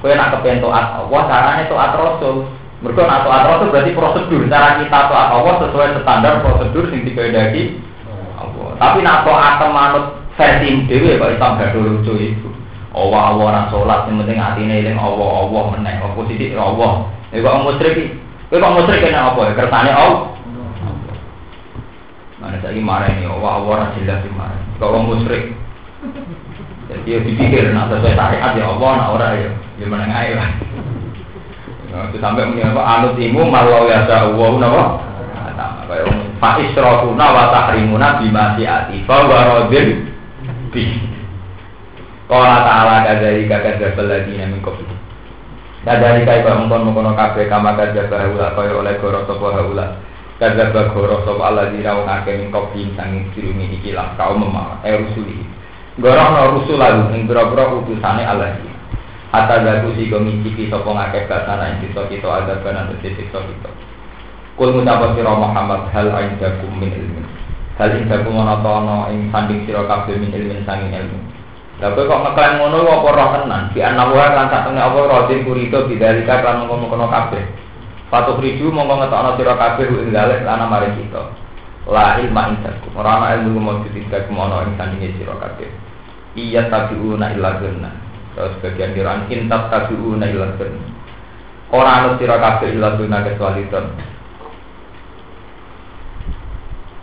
Kue nak kepengen toat Allah, caranya toat Rasul. Mereka nak toat Rasul berarti prosedur. Cara kita toat Allah sesuai standar prosedur yang dikehendaki. Tapi nak toat manut versi dewi kok Islam gak lucu itu. Allah Allah orang sholat yang penting hati ini yang Allah Allah meneng. Apa sih Allah? Ini kok musyrik? Kue kok musyrik kena apa? Kersane Allah. Mana saya marah ini, Allah Allah jelas sih marah. Kalau musyrik, jadi ya dipikir, nah sesuai syariat ya Allah, nah orang ya, ya ngai lah. Itu sampai punya apa? Anut imu malau ya Allah, napa? Kayak Pak Isrofuna wa tahrimuna bima si'ati fa wa radin bi. Qala ta'ala kadari kakak lagi min qabli. Kadari kaya mengkon mengkono kabeh kama kadzaba haula kaya oleh goro sapa haula. Kadzaba goro sapa Allah dira wong akeh min qabli sanging dirumi iki lah kaum memang eh rusuli. Gorono rusul lalu ing boro-boro utusane Allah iki. Hatta gagu si ngicipi sapa ngakeh basana ing kita kita ada banan siksa kita. Kul ngucap sira Muhammad hal aindakum min ilmin. Hal ing daku ana ta ana ing sanding sira kabeh min ilmin sanging ilmu. Kowe kok ngeklaim ngono apa roh tenan? Di anawa lan sak temne apa rodin kurito bidalika kan mongko-mongko kabeh. Patuh riju mongko ngetokno sira kabeh ing dalek lan mari kita. La ilma indakum. Ora ana ilmu mujud indakum ana ing sandinge sira kabeh. Iya tabiuna illa gurna. Terus bagian kiran intab tabiuna illa gurna. Ora ana sira kabeh illa gurna kecuali don.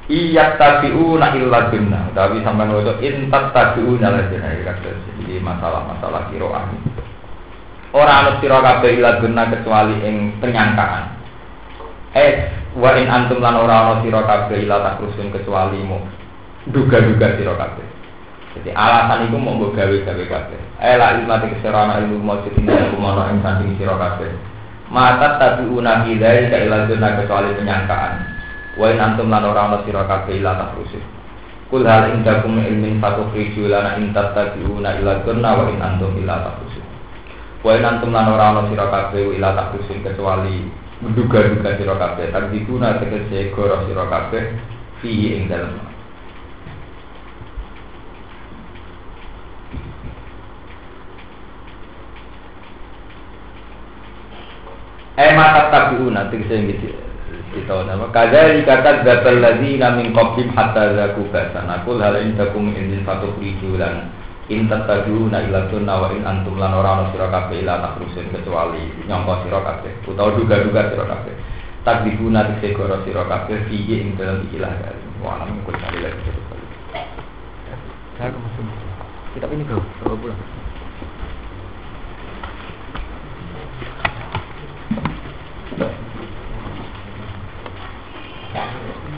Iya tabiuna illa gurna. Tapi sampean waca intab tabiuna illa gurna. Jadi masalah-masalah kiroah. Ora ana sira kabeh illa gurna kecuali ing penyangkaan. Eh, wa in antum lan ora ana sira kabeh illa takrusun kecuali mu duga-duga sira kabeh. Jadi alasan itu mau gue gawe-gawe kabeh. Eh la ilmu te kesera ilmu ing dalem kumono ing sanding sira kabeh. Mata tapi una hidai ka ila kecuali penyangkaan. Wa in antum lan ora ana sira kabeh ila takrusun. Kul hal indakum ilmin fatukhriju lana in tattabi'una ila gurna wa in antum ila takrusun. Wa in antum lan ora ana sira kabeh ila takrusun kecuali menduga-duga sira kabeh. Takdibuna tegese goro sira kabeh fi ing dalem. Eh mata tabiuna tegese gitu. Kita nama kadali kata zatal ladina min qablim hatta zaku basan aku hal indakum indin fatu lan in tattabiuna ila sunna wa in antum lan ora ana sira kabeh ila takrusin kecuali nyangka sira kabeh. Utawa duga-duga sira kabeh. Takdibuna tegese goro sira kabeh fihi ing dalam ikilah kali wa kul kali. Lagi saya ini bro. Nak